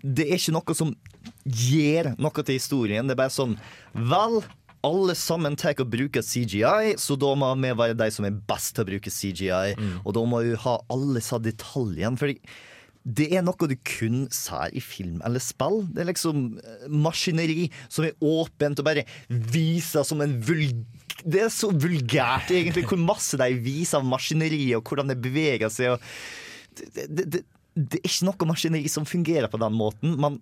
det er ikke noe som gir noe til historien. Det er bare sånn Vel, alle sammen tar og bruker CGI, så da må vi være de som er best til å bruke CGI. Og da må vi ha alle disse detaljene. Fordi det er noe du kun ser i film eller spill. Det er liksom eh, maskineri som er åpent og bare viser som en vulg... Det er så vulgært, egentlig, hvor masse de viser av maskineri, og hvordan det beveger seg. Og det, det, det, det er ikke noe maskineri som fungerer på den måten. Man,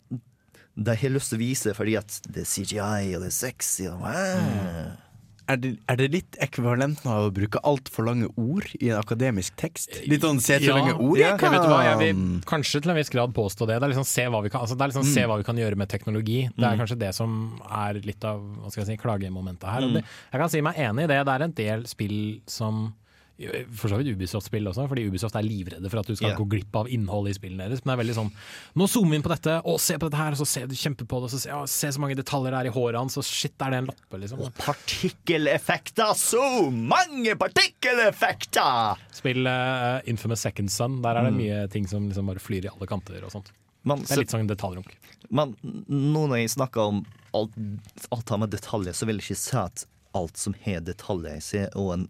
de har lyst til å vise fordi at det er CGI og det er sexy. Og, ah. Er det, er det litt ekvivalent med å bruke altfor lange ord i en akademisk tekst? Litt sånn se til lange ord? jeg vet du hva, jeg vil kanskje til en viss grad påstå det. Det er liksom se hva vi kan, altså det er liksom Mm. se hva vi kan gjøre med teknologi. Det er Mm. kanskje det som er litt av hva skal jeg si, klagemomentet her. Og Mm. det, jeg kan si meg enig i det. Det er en del spill som for så vidt Ubisoft-spill også, fordi Ubisoft er livredde for at du skal yeah. gå glipp av innholdet i spillene deres. Men det er veldig sånn Nå zoomer vi inn på dette, og se på dette her, og så ser du kjempe på det, og så se, ja, se så mange detaljer det er i håret hans, og shit, er det en loppe, liksom. Og partikkeleffekter! Så mange partikkeleffekter! Spill uh, Infamous Second Son, der er det Mm. mye ting som liksom bare flyr i alle kanter og sånt. Man, det er litt sånn detaljrunk. Men nå når jeg snakker om alt, alt har med detaljer, så vil jeg ikke si at alt som har detaljer i seg, og en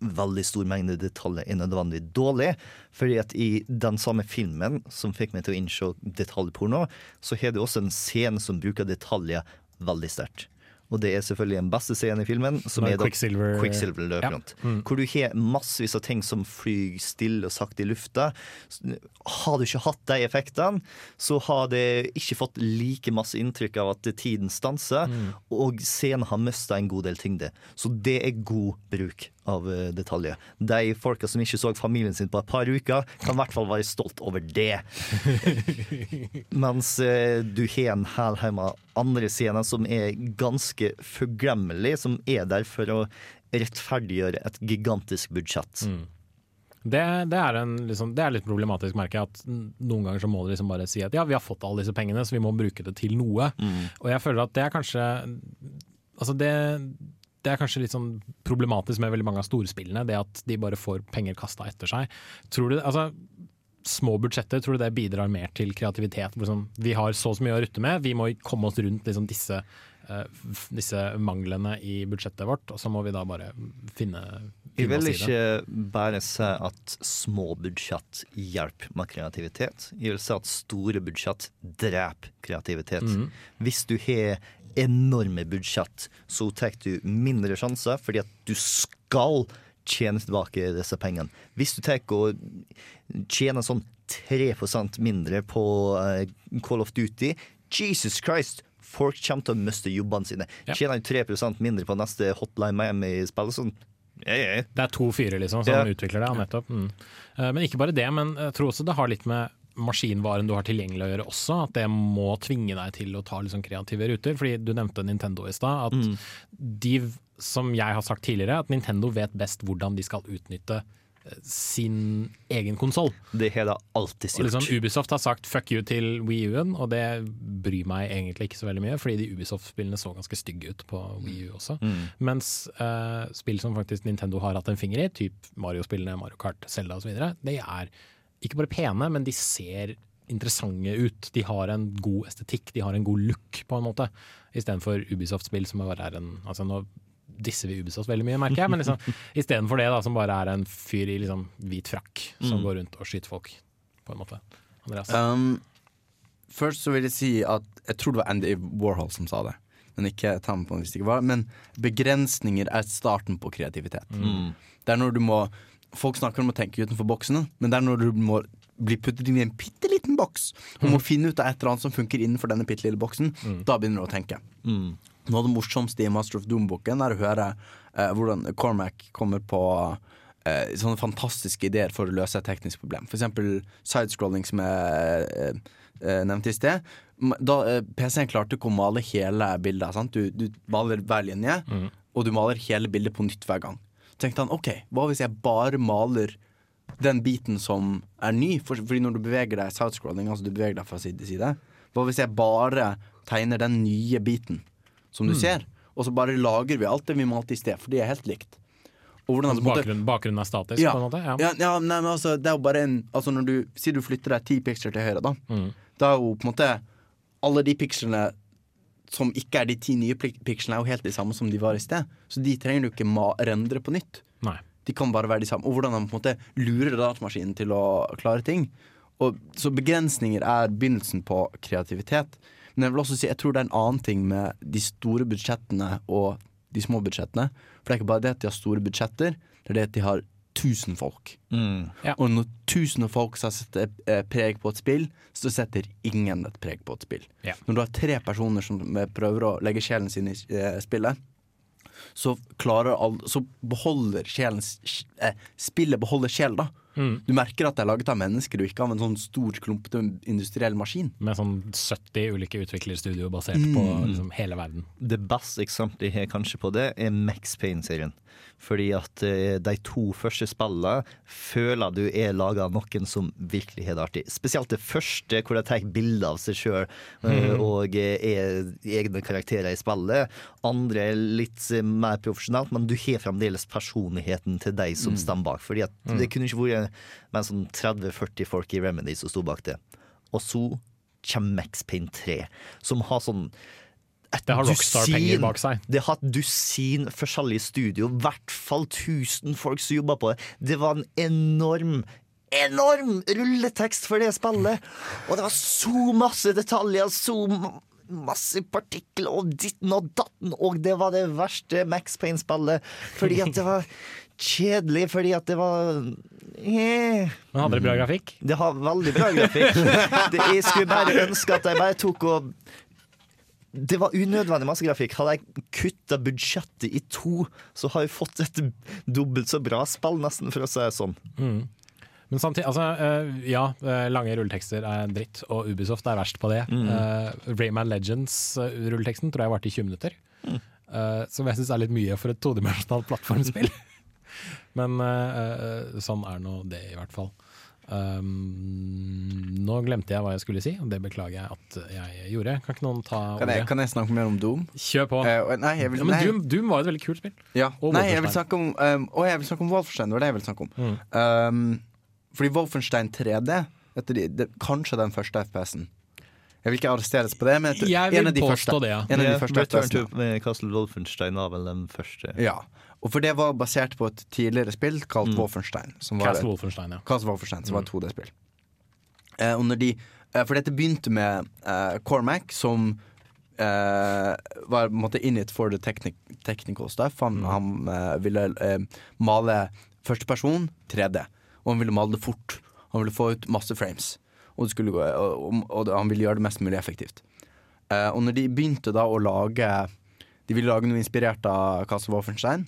veldig stor mengde detaljer er nødvendig dårlig. Fordi at i den samme filmen som fikk meg til å innse detaljporno, så har du også en scene som bruker detaljer veldig sterkt. Og det er selvfølgelig den beste scenen i filmen, som er Quicksilver- Quicksilver løper Ja. rundt. Mm. Hvor du har massevis av ting som flyr stille og sakte i lufta. Har du ikke hatt de effektene, så har det ikke fått like masse inntrykk av at tiden stanser, Mm. og scenen har mista en god del tyngde. Så det er god bruk av eh, detaljer. De folka som ikke så familien sin på et par uker, kan i hvert fall være stolt over det. Mens eh, du har en hel haug med andre scener som er ganske forglemmelige, som er der for å rettferdiggjøre et gigantisk budsjett. Det, det, er en, liksom, det er litt problematisk, merker jeg. At noen ganger så må du liksom bare si at ja, vi har fått alle disse pengene, så vi må bruke det til noe. Og jeg føler at det er kanskje Altså det, det er kanskje litt sånn problematisk med veldig mange av storspillene, det at de bare får penger kasta etter seg. Tror du, altså Små budsjetter, tror du det bidrar mer til kreativitet? Liksom, vi har så og så mye å rutte med, vi må komme oss rundt liksom, disse, uh, disse manglene i budsjettet vårt, og så må vi da bare finne, Jeg vil ikke bare si at små budsjett hjelper med kreativitet. Jeg vil si at store budsjett dreper kreativitet. Mhm. Hvis du har enorme budsjett, så tar du mindre sjanser, fordi at du skal tjene tilbake disse pengene. Hvis du tar og tjener sånn 3% mindre på eh, Call of Duty, Jesus Christ! Folk kommer til å miste jobbene sine. Tjener du 3 mindre på neste Hotline Miami-spill, sånn. Det er to fyrer liksom som Ja. utvikler det. Ja. Mm. Eh, Men ikke bare det, men jeg tror også det har litt med maskinvaren du har tilgjengelig å gjøre også. At det må tvinge deg til å ta sånn kreative ruter. Fordi du nevnte Nintendo i stad. At Mm. de, som jeg har sagt tidligere, at Nintendo vet best hvordan de skal utnytte eh, sin egen konsoll. Det har de alltid gjort. liksom Ubisoft har sagt fuck you til Wii U-en, og det bryr meg egentlig ikke så veldig mye, fordi de Ubisoft-spillene så ganske stygge ut på Wii U også. Mm. Mens uh, spill som faktisk Nintendo har hatt en finger i, typ Mario-spillene, Mario Kart, Zelda osv., det er ikke bare pene, men de ser interessante ut. De har en god estetikk, de har en god look, på en måte. Istedenfor Ubisoft-spill som bare er en altså nå disser vi Ubisoft veldig mye, merker jeg, men liksom, istedenfor det, da, som bare er en fyr i liksom hvit frakk som Mm. går rundt og skyter folk, på en måte. Andreas? Um, først så vil jeg si at jeg tror det var Andy Warhol som sa det. Men ikke ta meg på hvis det ikke var Men begrensninger er starten på kreativitet. Mm. Det er når du må Folk snakker om å tenke utenfor boksene, men det er når du må bli puttet inn i en bitte liten boks og må finne ut av et eller annet som funker innenfor denne bitte lille boksen. Da begynner du å tenke. Mm. Noe av det morsomste i Master of Doom-boken er å høre eh, hvordan Cormac kommer på eh, sånne fantastiske ideer for å løse et teknisk problem. For eksempel sidescrolling, som jeg eh, eh, nevnte i sted. Da eh, PC-en klarte ikke å male hele bildet. Sant? Du, du maler hver linje, og du maler hele bildet på nytt hver gang. Tenkte han OK, hva hvis jeg bare maler den biten som er ny? For, fordi når du beveger deg sidescrolling, altså du beveger deg fra side til side, hva hvis jeg bare tegner den nye biten som du Mm. ser? Og så bare lager vi alt det vi malte i sted, for de er helt likt. Hvordan Altså, bakgrunnen, bakgrunnen er statisk, ja. på en måte? Ja. Ja, ja, nei, men altså, det er jo bare en Altså når du sier du flytter deg ti piksler til høyre, da. Mm. Da er jo på en måte alle de pikslene som ikke er de ti nye pik- pikslene, er jo helt de samme som de var i sted. Så de trenger du ikke rendre på nytt. Nei. De kan bare være de samme. Og hvordan de på en måte lurer datamaskinen til å klare ting. Og, så begrensninger er begynnelsen på kreativitet. Men jeg vil også si, jeg tror det er en annen ting med de store budsjettene og de små budsjettene. For det er ikke bare det at de har store budsjetter, det er det at de har 1000 folk. Mm. Og når 1000 folk setter eh, preg på et spill, så setter ingen et preg på et spill. Ja. Når du har tre personer som eh, prøver å legge sjelen sin i eh, spillet, så klarer all, Så beholder sjelen Spillet beholder sjel, da. Mm. Du merker at det er laget av mennesker, og ikke av en sånn stor, klumpete industriell maskin. Med sånn 70 ulike utviklerstudioer basert Mm. på liksom, hele verden. Det beste eksempelet jeg har kanskje på det, er Max Payne-serien. Fordi at eh, de to første spillene føler du er laga av noen som virkelig har det artig. Spesielt det første, hvor de tar bilde av seg sjøl mm. og eh, er egne karakterer i spillet. Andre er litt eh, mer profesjonelt, men du har fremdeles personligheten til de som Mm. står bak. Fordi Mm. det kunne ikke vært med sånn 30-40 folk i Remedy som sto bak det. Og så kommer Max Payne 3, som har sånn et Det har Rockstar-penger dusin- bak seg. Det har et dusin forskjellige studio, i hvert fall 1000 folk som jobba på det. Det var en enorm Enorm rulletekst for det spillet! Og det var så masse detaljer, så masse partikler og ditten og datten, og det var det verste Max Payne-spillet. Fordi at det var kjedelig, fordi at det var yeah. Men hadde det bra grafikk? Det har veldig bra grafikk. Det, jeg skulle bare ønske at de bare tok og det var unødvendig masse grafikk. Hadde jeg kutta budsjettet i to, så har jeg fått et dobbelt så bra spill, nesten, for å si det sånn. Mm. Men samtidig, altså, eh, ja, eh, lange rulletekster er dritt, og Ubisoft er verst på det. Mm. Uh, Rayman Legends-rulleteksten tror jeg varte i 20 minutter. Mm. Eh, som jeg syns er litt mye for et todimensjonalt plattformspill. Men eh, eh, sånn er nå det, i hvert fall. Um, nå glemte jeg hva jeg skulle si, og det beklager jeg at jeg gjorde. Kan ikke noen ta Kan jeg, kan jeg snakke mer om Doom? Kjør på. Uh, nei, jeg vil, Ja, men nei. Doom, Doom var et veldig kult spill. Ja. Og Nei, jeg vil snakke om um, Å, jeg vil snakke om Wolfenstein. Det var det jeg ville snakke om. Mm. Um, fordi Wolfenstein 3D etter de, det, Kanskje den første FPS-en. Jeg vil ikke arresteres på det, men jeg Jeg vil en av de påstå første. det, ja. En av de Ja, første Return to Castle Wolfenstein var vel den første. Ja. Og for det var basert på et tidligere spill kalt Wolfenstein. Som var Castle Wolfenstein, ja. Castle Wolfenstein, som var et Mm. 2D-spill. Eh, og når de, eh, for dette begynte med eh, Cormac, som eh, var på en måte in it for the technic technical stuff. Han, han eh, ville eh, male førsteperson 3D, og han ville male det fort. Han ville få ut masse frames, og, det gå, og, og, han ville gjøre det mest mulig effektivt. Eh, og når de begynte da å lage De ville lage noe inspirert av Castle Wolfenstein,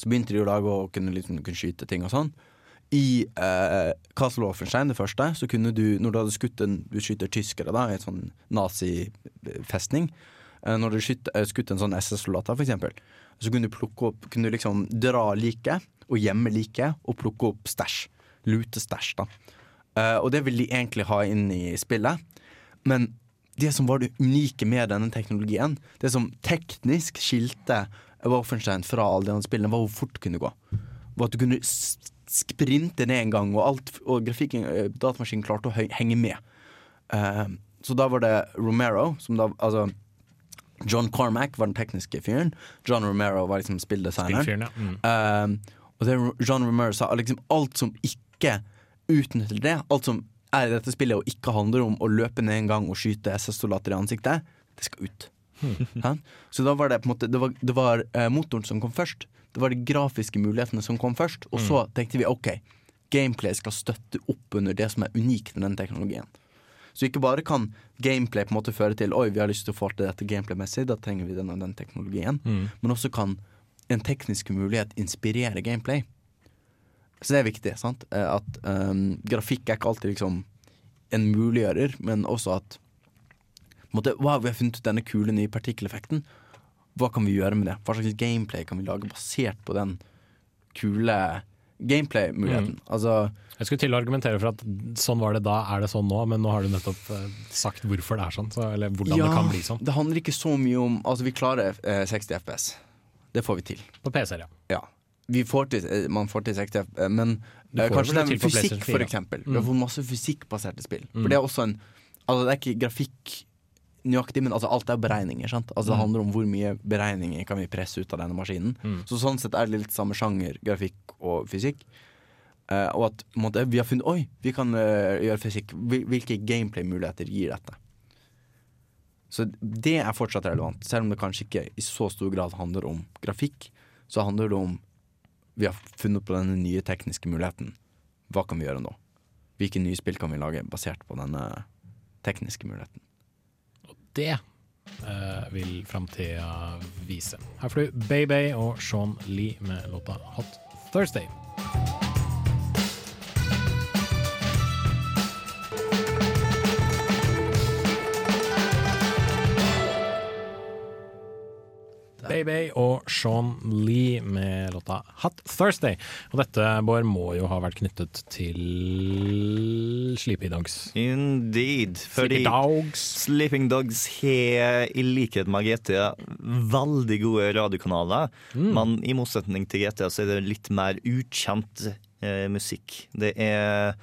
så begynte de å lage og kunne, liksom, kunne skyte ting og sånn. I eh, Castle Offenstein, det første, så kunne du, når du hadde skutt en Du skyter tyskere, da, i en sånn nazifestning. Eh, når du skyt, eh, skutt en sånn SS-soldat, for eksempel, så kunne du plukke opp Kunne du liksom dra liket, og gjemme liket, og plukke opp stæsj. Lute stæsj, da. Eh, og det vil de egentlig ha inn i spillet. Men det som var det unike med denne teknologien, det som teknisk skilte Wolfenstein fra alle de andre spillene, var hvor fort det kunne gå. Var at du kunne sprinte ned en gang, og, alt, og grafikken, eh, datamaskinen klarte å henge med. Uh, så da var det Romero, som da Altså John Carmack var den tekniske fyren. John Romero var liksom spilldesigneren. Ja. Mm. Uh, og det John Romero sa, liksom alt som ikke utnytter det, alt som er i dette spillet og ikke handler om å løpe ned en gang og skyte SS-soldater i ansiktet, det skal ut. Hæ? Så da var det på en måte Det var, det var eh, motoren som kom først. Det var de grafiske mulighetene som kom først. Og så tenkte vi ok, gameplay skal støtte opp under det som er unikt med den teknologien. Så ikke bare kan gameplay på en måte føre til Oi, vi har lyst til å få til dette gameplay-messig, da trenger vi den og den teknologien. Mm. Men også kan en teknisk mulighet inspirere gameplay. Så det er viktig. sant? Eh, At um, grafikk er ikke alltid liksom en muliggjører, men også at måte, Wow, vi har funnet ut denne kule nye partikkeleffekten. Hva kan vi gjøre med det? Hva slags gameplay kan vi lage basert på den kule gameplay-muligheten? Mm. Altså Jeg skulle til å argumentere for at sånn var det da, er det sånn nå, men nå har du nettopp eh, sagt hvorfor det er sånn, så, eller hvordan det kan bli sånn. Det handler ikke så mye om Altså, vi klarer eh, 60 FPS. Det får vi til. På PC-er, ja. Ja. Vi får til, eh, man får til 60 FPS, men eh, kanskje det er fysikk, for eksempel. Mm. Vi har fått masse fysikkbaserte spill. Mm. For det er også en Altså, det er ikke grafikk nøyaktig, men altså, alt er beregninger. sant? Altså, det Mm. handler om hvor mye beregninger kan vi presse ut av denne maskinen. Mm. Så sånn sett er det litt samme sjanger, grafikk og fysikk. Uh, og at måte, vi har funnet Oi, vi kan uh, gjøre fysikk. Hvilke gameplay-muligheter gir dette? Så det er fortsatt relevant, selv om det kanskje ikke i så stor grad handler om grafikk. Så handler det om Vi har funnet på denne nye tekniske muligheten. Hva kan vi gjøre nå? Hvilke nye spill kan vi lage basert på denne tekniske muligheten? Det eh, vil framtida vise. Her får du Bay Bay og Sean Lee med låta Hot Thursday. Bay og Sean Lee med låta Hot Thursday. Og dette, Bård, må jo ha vært knyttet til Sleepy Dogs. Indeed. Fordi Sleepy Dogs. Sleeping Dogs har, i likhet med GTA, veldig gode radiokanaler. Mm. Men i motsetning til GTA så er det litt mer ukjent eh, musikk. Det er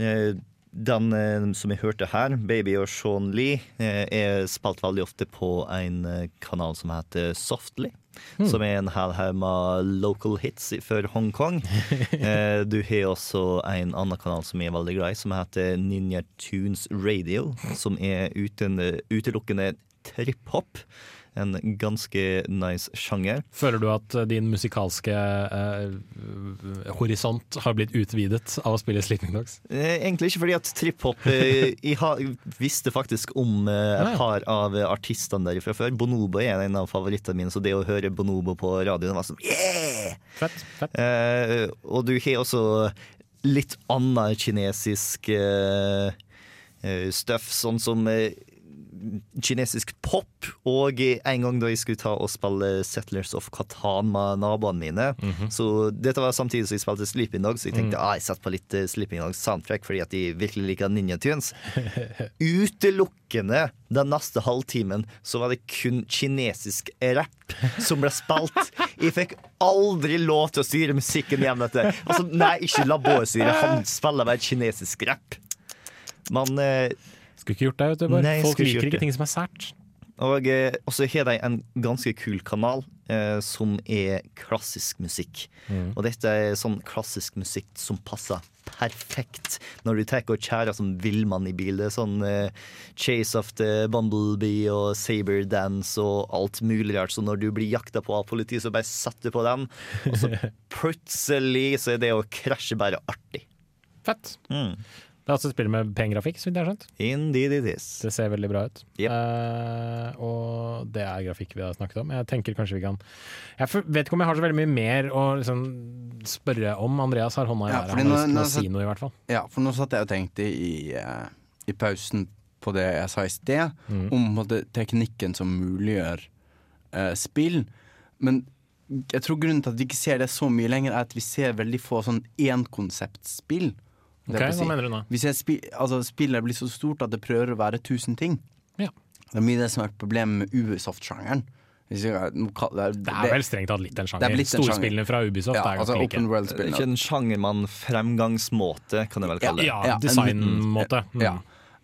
eh, den eh, som jeg hørte her, Baby og Sean Lee, eh, er spilt veldig ofte på en eh, kanal som heter Softly. Mm. Som er en hel haug med local hits for Hongkong. du har også en annen kanal som jeg er veldig glad i, som heter Ninja Tunes Radio. Som er uten, utelukkende trip-hop. En ganske nice sjanger. Føler du at eh, din musikalske eh, horisont har blitt utvidet av å spille Sleeping Dogs? Eh, Egentlig ikke fordi at trip-hop eh, Jeg har, visste faktisk om eh, et ja. par av artistene der fra før. Bonobo er en av favorittene mine, så det å høre Bonobo på radioen var sånn yeah! Fett, fett. Eh, og du har også litt annet kinesisk eh, eh, stuff, sånn som eh, kinesisk pop. Og en gang da jeg skulle ta og spille Settlers of Catan med naboene mine Så dette var samtidig som jeg spilte Sleeping Dogs, så jeg tenkte mm. ah, jeg satt på litt eh, Sleeping Dogs soundtrack fordi at de virkelig liker Ninja Tunes. Utelukkende den neste halvtimen så var det kun kinesisk rapp som ble spilt. Jeg fikk aldri lov til å styre musikken hjem dette. Altså, nei, ikke la Bård styre, han spiller bare kinesisk rapp. Men eh, Skulle ikke gjort det, vet du, bare. Nei, Folk liker ikke ting som er sært. Og eh, og så har de en ganske kul kanal eh, som er klassisk musikk. Mm. Og dette er sånn klassisk musikk som passer perfekt når du tar og kjærer som villmann i bil. Det er sånn eh, Chase of the Bumblebee og Saber Dance og alt mulig rart. Så når du blir jakta på av politiet, så bare setter du på den, og så plutselig så er det å krasje bare artig. Fett. Mm. Det er altså et spill med pen grafikk, så vidt jeg har skjønt. Indeed it is. Det ser veldig bra ut. Eh, og det er grafikk vi har snakket om. Jeg tenker kanskje vi kan Jeg vet ikke om jeg har så veldig mye mer å liksom spørre om. Andreas har hånda i været. ja, Han har lyst til å si noe, i hvert fall. Ja, for nå satt jeg og tenkte i, uh, i pausen på det jeg sa i sted, Mm. om måte, teknikken som muliggjør uh, spill. Men jeg tror grunnen til at vi ikke ser det så mye lenger, er at vi ser veldig få sånn énkonseptspill. Det hva er hva mener du nå? Hvis jeg spi altså, spillet blir så stort at det prøver å være tusen ting. Ja. Det er mye det som er et problemet med Ubisoft-sjangeren. Det Det er vel strengt tatt litt en er sjanger. en sjanger. Storspillene fra Ubisoft Ja, er altså ganske like. open world-spillene. Ikke en sjanger, men fremgangsmåte, kan jeg vel kalle det. Ja, Ja, designmåte. Mm. Ja.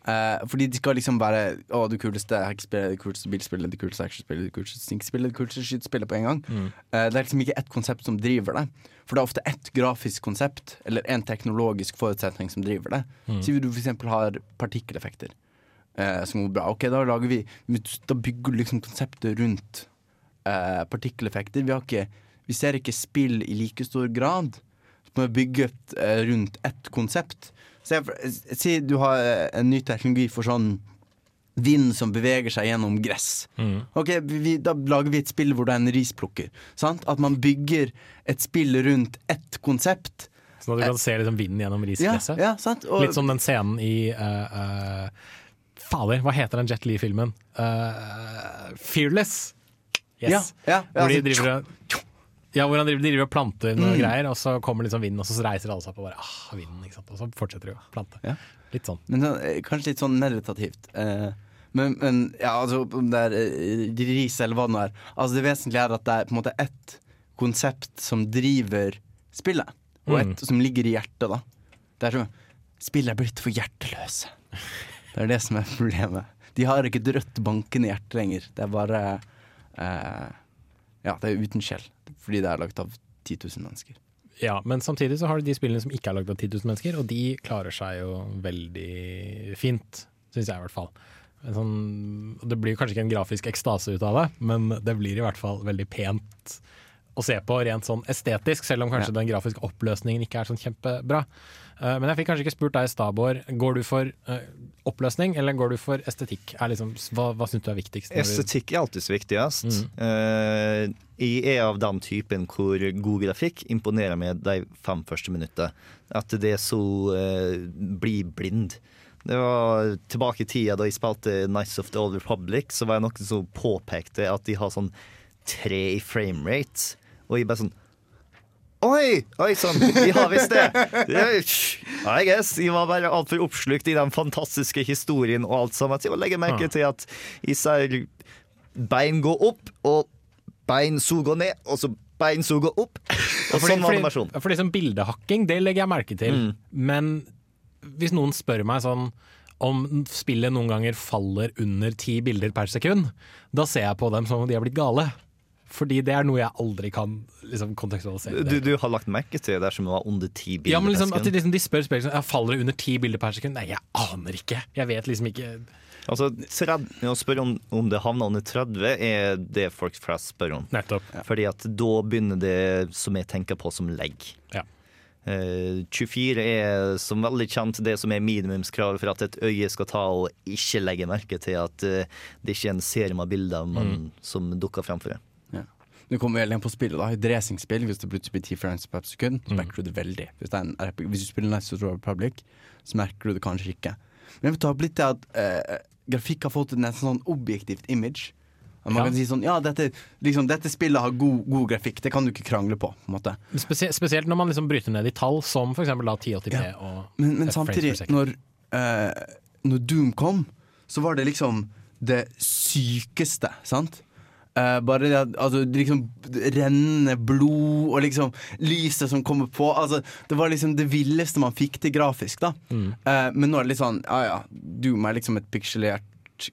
Uh, fordi de skal liksom være Å, det kuleste hackspillet, det kuleste bilspillet, det kuleste actionspillet, det kuleste stinkspillet, det kuleste skytespillet på en gang. Mm. Uh, det er liksom ikke ett konsept som driver det. For det er ofte ett grafisk konsept eller en teknologisk forutsetning som driver det. Mm. Si du eksempel har partikkeleffekter. Eh, som går bra. Ok, da lager vi Da bygger du liksom konseptet rundt eh, partikkeleffekter. Vi, har ikke, vi ser ikke spill i like stor grad som er bygget eh, rundt ett konsept. Se, si du har eh, en ny teknologi for sånn vind som beveger seg gjennom gress. Mm. Ok, vi, Da lager vi et spill hvor det er en risplukker. Sant? At man bygger et spill rundt ett konsept. Sånn at du kan se liksom vinden gjennom risgresset. Ja, ja. Og- Litt som den scenen i uh, uh, Fader, hva heter den Jet Li-filmen? Uh, Fearless! Yes. Ja, hvor de altså- driver og ja, hvor han driver, driver og planter noe Mm. greier, og så kommer liksom vinden, og så reiser alle seg opp og bare ah, vinden, ikke sant? Og så fortsetter de å plante. Ja. Litt sånn. Men eh, kanskje litt sånn meditativt. Eh, men, men ja, altså om det er eh, ris eller hva det nå er. Altså Det vesentlige er at det er på en måte ett konsept som driver spillet, og Mm. ett som ligger i hjertet. da Det er sånn Spillet er blitt for hjerteløse. Det er det som er problemet. De har ikke et rødt bankende hjerte lenger. Det er bare eh, Ja, det er uten sjel. Fordi det er lagd av 10 000 mennesker. Ja, men samtidig så har du de spillene som ikke er lagd av 10 000 mennesker, og de klarer seg jo veldig fint, syns jeg i hvert fall. Sånn, det blir kanskje ikke en grafisk ekstase ut av det, men det blir i hvert fall veldig pent å se på rent sånn estetisk, selv om kanskje den grafiske oppløsningen ikke er sånn kjempebra. Uh, men jeg fikk kanskje ikke spurt deg, Stabor. Går du for uh, oppløsning, eller går du for estetikk? Er liksom, hva hva syns du er viktigst? Estetikk er alltid viktigst. Mm. Uh, jeg er av den typen hvor god grafikk imponerer meg de fem første minuttene. At det så blir blind. Det var tilbake i tida da jeg spilte Nights of the Old Republic, så var det noen som påpekte at de har sånn tre i framerate. Og jeg bare sånn Oi! Oi sann, de har visst det! I guess. Jeg var bare altfor oppslukt i den fantastiske historien og alt sammen. Så jeg legger merke til at jeg ser bein gå opp, og bein så gå ned, og så bein så gå opp. Og sånn var animasjonen. Fordi liksom bildehakking, det legger jeg merke til. Mm. Men hvis noen spør meg sånn om spillet noen ganger faller under ti bilder per sekund, da ser jeg på dem som om de har blitt gale. Fordi det er noe jeg aldri kan liksom, kontekstualisere. Du, du har lagt merke til det som var under ti bilder ja, men liksom, per at de, sekund? liksom, de spør spør sånn, Faller det under ti bilder per sekund? Nei, jeg aner ikke. Jeg vet liksom ikke Altså, tred- Å spørre om, om det havner under 30, er det folk flest spør om. Nettopp. Fordi at da begynner det som jeg tenker på som legg. Ja. Eh, 24 er som veldig kjent det som er minimumskravet for at et øye skal ta og ikke legge merke til at eh, det ikke er en serie med bilder man, som dukker framfor for Ja. Du kommer veldig igjen på spillet. da I dressingspill, hvis det plutselig blir 10 frames per sekund, så Mm. merker du det veldig. Hvis, det RPG, hvis du spiller Nice of Republic, så merker du det kanskje ikke. Men jeg vil ta opp litt det at eh, grafikk har fått et nesten sånn objektivt image. Man Ja. kan si sånn Ja, dette, liksom, dette spillet har god, god grafikk. Det kan du ikke krangle på. på en måte Spesie Spesielt når man liksom bryter ned i tall, som f.eks. 1080p og Men, men samtidig, når, eh, når Doom kom, så var det liksom det sykeste, sant? Eh, bare det altså, liksom rennende blod og liksom lyset som kommer på. Altså, det var liksom det villeste man fikk til grafisk. da Mm. Eh, Men nå er det litt sånn Ja ja, Doom er liksom et pikselert,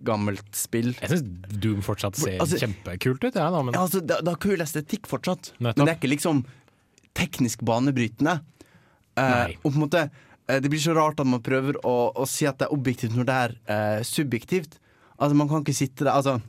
gammelt spill. Jeg syns Doom fortsatt ser Altså- kjempekult ut. Ja, da, men Ja, altså, det, det har kul estetikk fortsatt, Nettopp. men det er ikke liksom teknisk banebrytende. Eh, og på en måte eh, Det blir så rart at man prøver å, å si at det er objektivt når det er eh, subjektivt. Altså Man kan ikke sitte der Altså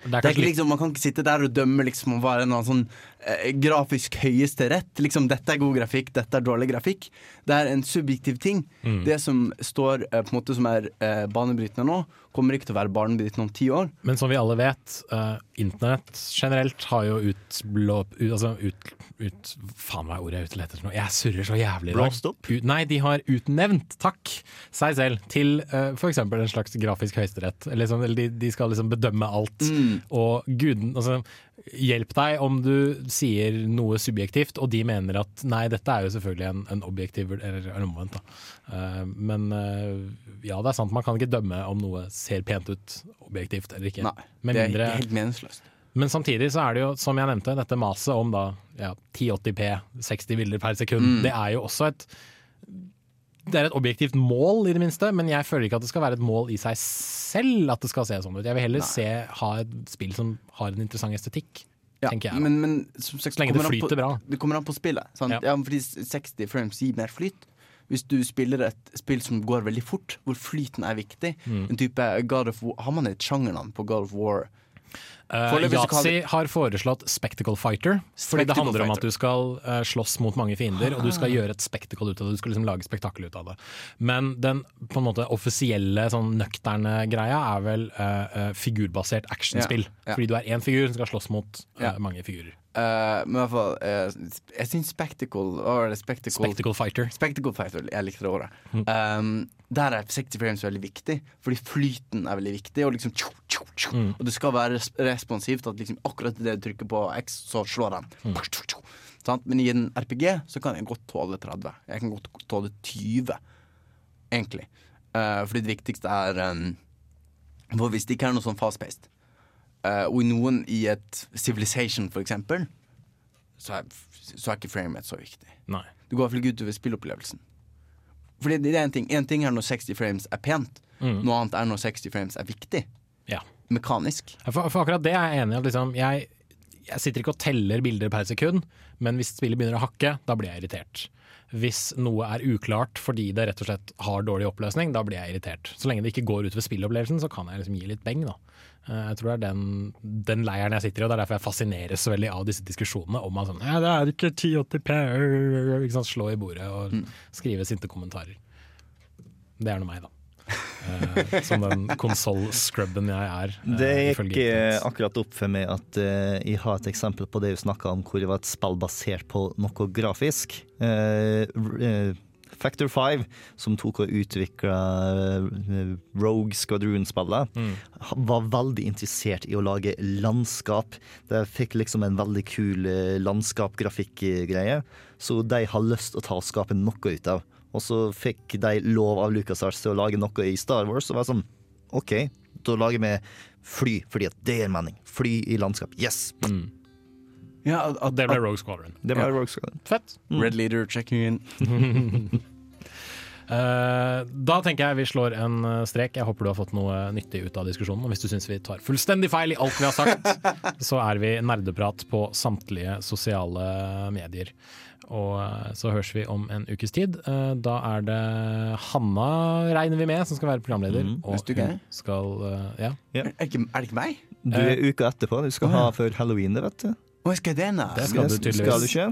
det det ikke liksom, Man kan ikke sitte der og dømme liksom og er en sånn eh, grafisk høyeste rett. Liksom, dette er god grafikk, dette er dårlig grafikk. Det er en subjektiv ting. Mm. Det som står eh, på en måte som er eh, banebrytende nå, kommer ikke til å være banebrytende om ti år. Men som vi alle vet, uh, internett generelt har jo utblå... Ut, altså ut, ut Faen er ordet jeg er ute etter nå? Jeg surrer så jævlig. Blåst opp? Ut, nei, de har utnevnt, takk, seg selv til uh, f.eks. en slags grafisk høyesterett. Eller eller de, de skal liksom bedømme alt. Mm. Og guden altså, Hjelp deg om du sier noe subjektivt, og de mener at nei, dette er jo selvfølgelig en, en objektiv Eller omvendt, da. Eh, men eh, ja, det er sant, man kan ikke dømme om noe ser pent ut objektivt eller ikke. Nei, det er, mindre- det er helt meningsløst. men samtidig så er det jo, som jeg nevnte, dette maset om da ja, 1080p, 60 bilder per sekund. Mm. Det er jo også et Det er et objektivt mål, i det minste, men jeg føler ikke at det skal være et mål i seg selv at det skal se sånn ut. Jeg vil heller Nei. se, ha et spill som har en interessant estetikk, Ja, tenker jeg. men, men sagt, Så lenge det flyter på, bra. Det kommer an på spillet. Sant? Ja. Ja. fordi 60 frames gir mer flyt. Hvis du spiller et spill som går veldig fort, hvor flyten er viktig Mm. En type God of War Har man et sjangernavn på God of War? Uh, Yatzy har foreslått Spectacle Fighter. Fordi det Spectacle handler om at du skal uh, slåss mot mange fiender, og du skal Ah. gjøre et spektakel ut av det. Du skal liksom lage spektakel ut av det. Men den på en måte offisielle, sånn nøkterne greia er vel uh, figurbasert actionspill. Ja, ja. Fordi du er én figur som skal slåss mot Ja. mange figurer. Eh, men i hvert fall uh, Jeg syns Spectacle Spectacle, Spectacle Fighter. Spectacle Fighter, jeg likte det året. Mm. Um, der er 60 frames veldig viktig, fordi flyten er veldig viktig. Og liksom tjo, tjo, tjo. Mm. Og det skal være responsivt. At liksom akkurat idet du trykker på X, så slår den. Mm. Men i en RPG så kan jeg godt tåle 30. Jeg kan godt tåle 20, egentlig. Uh, fordi det viktigste er um, Hvis det ikke er noe sånn fast-paced, og i noen i et Civilization for eksempel, så er, så er ikke framerate så viktig. Nei. Det går i hvert fall ikke utover spillopplevelsen. Fordi det er en ting En ting er når 60 frames er pent, Mm. noe annet er når 60 frames er viktig. Ja. Mekanisk. For, for akkurat det er jeg enig i. Liksom, jeg, jeg sitter ikke og teller bilder per sekund, men hvis spillet begynner å hakke, da blir jeg irritert. Hvis noe er uklart fordi det rett og slett har dårlig oppløsning, da blir jeg irritert. Så lenge det ikke går utover spillopplevelsen, så kan jeg liksom gi litt beng, da. Eh, Jeg tror det er den, den leiren jeg sitter i, og det er derfor jeg fascineres så veldig av disse diskusjonene om at sånn, ja, det er ikke 1080p, ikke sant? slå i bordet og skrive sinte kommentarer. Det er nå meg, da. Eh, som den konsoll-scrubben jeg er. eh, Det gikk eh, akkurat opp for meg at jeg har et eksempel på det du snakka om, hvor det var et spill basert på noe grafisk. Factor 5, som tok og utvikla Rogue Squadron-spillet, Mm. var veldig interessert i å lage landskap. De fikk liksom en veldig kul landskapgrafikk-greie, så de har lyst til å ta og skape noe ut av. Og så fikk de lov av LucasArts til å lage noe i Star Wars, og var sånn OK, da lager vi fly, fordi at det gir mening. Fly i landskap. Yes! Ja, at, det ble Rogue Squadron. Det ble Rogue Squadron. Fett. Red Leader checking in. Uh, da tenker jeg vi slår en eh, strek. Jeg håper du har fått noe nyttig ut av diskusjonen. Og hvis du syns vi tar fullstendig feil i alt vi har sagt, så er vi nerdeprat på samtlige sosiale medier. Og eh, så høres vi om en ukes tid. Eh, Da er det Hanna, regner vi med, som skal være programleder. Mm, Og hun skal ja. Ja. Er, det ikke, er det ikke meg? Du er uka etterpå. Du skal oh, ja. ha før halloween, det, vet du. Å, skal det? Det skal du tydeligvis. Skal du ikke?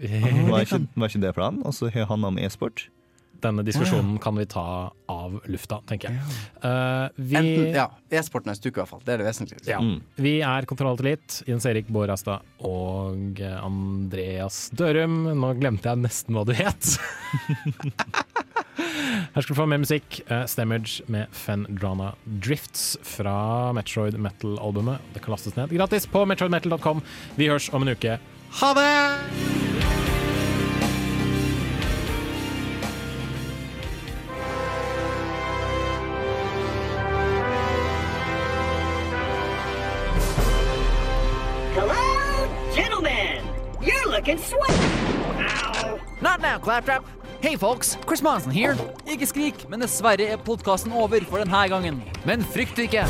det Var ikke, var ikke det planen? Og så har Hanna om e-sport. Denne diskusjonen kan vi ta av lufta, tenker jeg. Uh, vi Enten, ja, E-sport neste uke, i hvert fall. Det er det vesentlige. Ja. Vi er Kontroll til litt. Jens Erik Bårastad og Andreas Dørum. Nå glemte jeg nesten hva du het. Her skal du få mer musikk. Uh, Stemmage med Fendrana Drifts fra Metroid Metal-albumet. Det kan lastes ned gratis på metroidmetal.com. Vi høres om en uke. Ha det! Claptrap! Hei, folks! Chris Monson here. Ikke skrik, men dessverre er podkasten over for denne gangen. Men frykt ikke.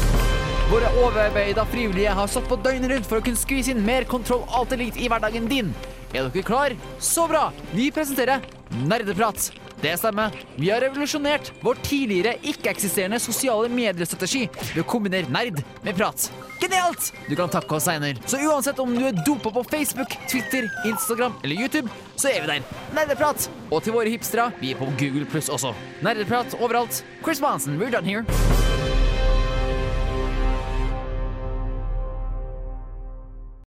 Våre overarbeida frivillige har stått på døgnet rundt for å kunne skvise inn mer kontroll alt elite i hverdagen din. Er dere klar? Så bra! Vi presenterer Nerdeprat. Det stemmer. Vi har revolusjonert vår tidligere ikke-eksisterende sosiale mediestrategi ved å kombinere nerd med prat. Genialt! Du kan takke oss seinere. Så uansett om du er dopa på Facebook, Twitter, Instagram eller YouTube, så er vi der. Nerdeprat! Og til våre hipstere, vi er på Google Pluss også. Nerdeprat overalt. Chris Monsen, we're done here.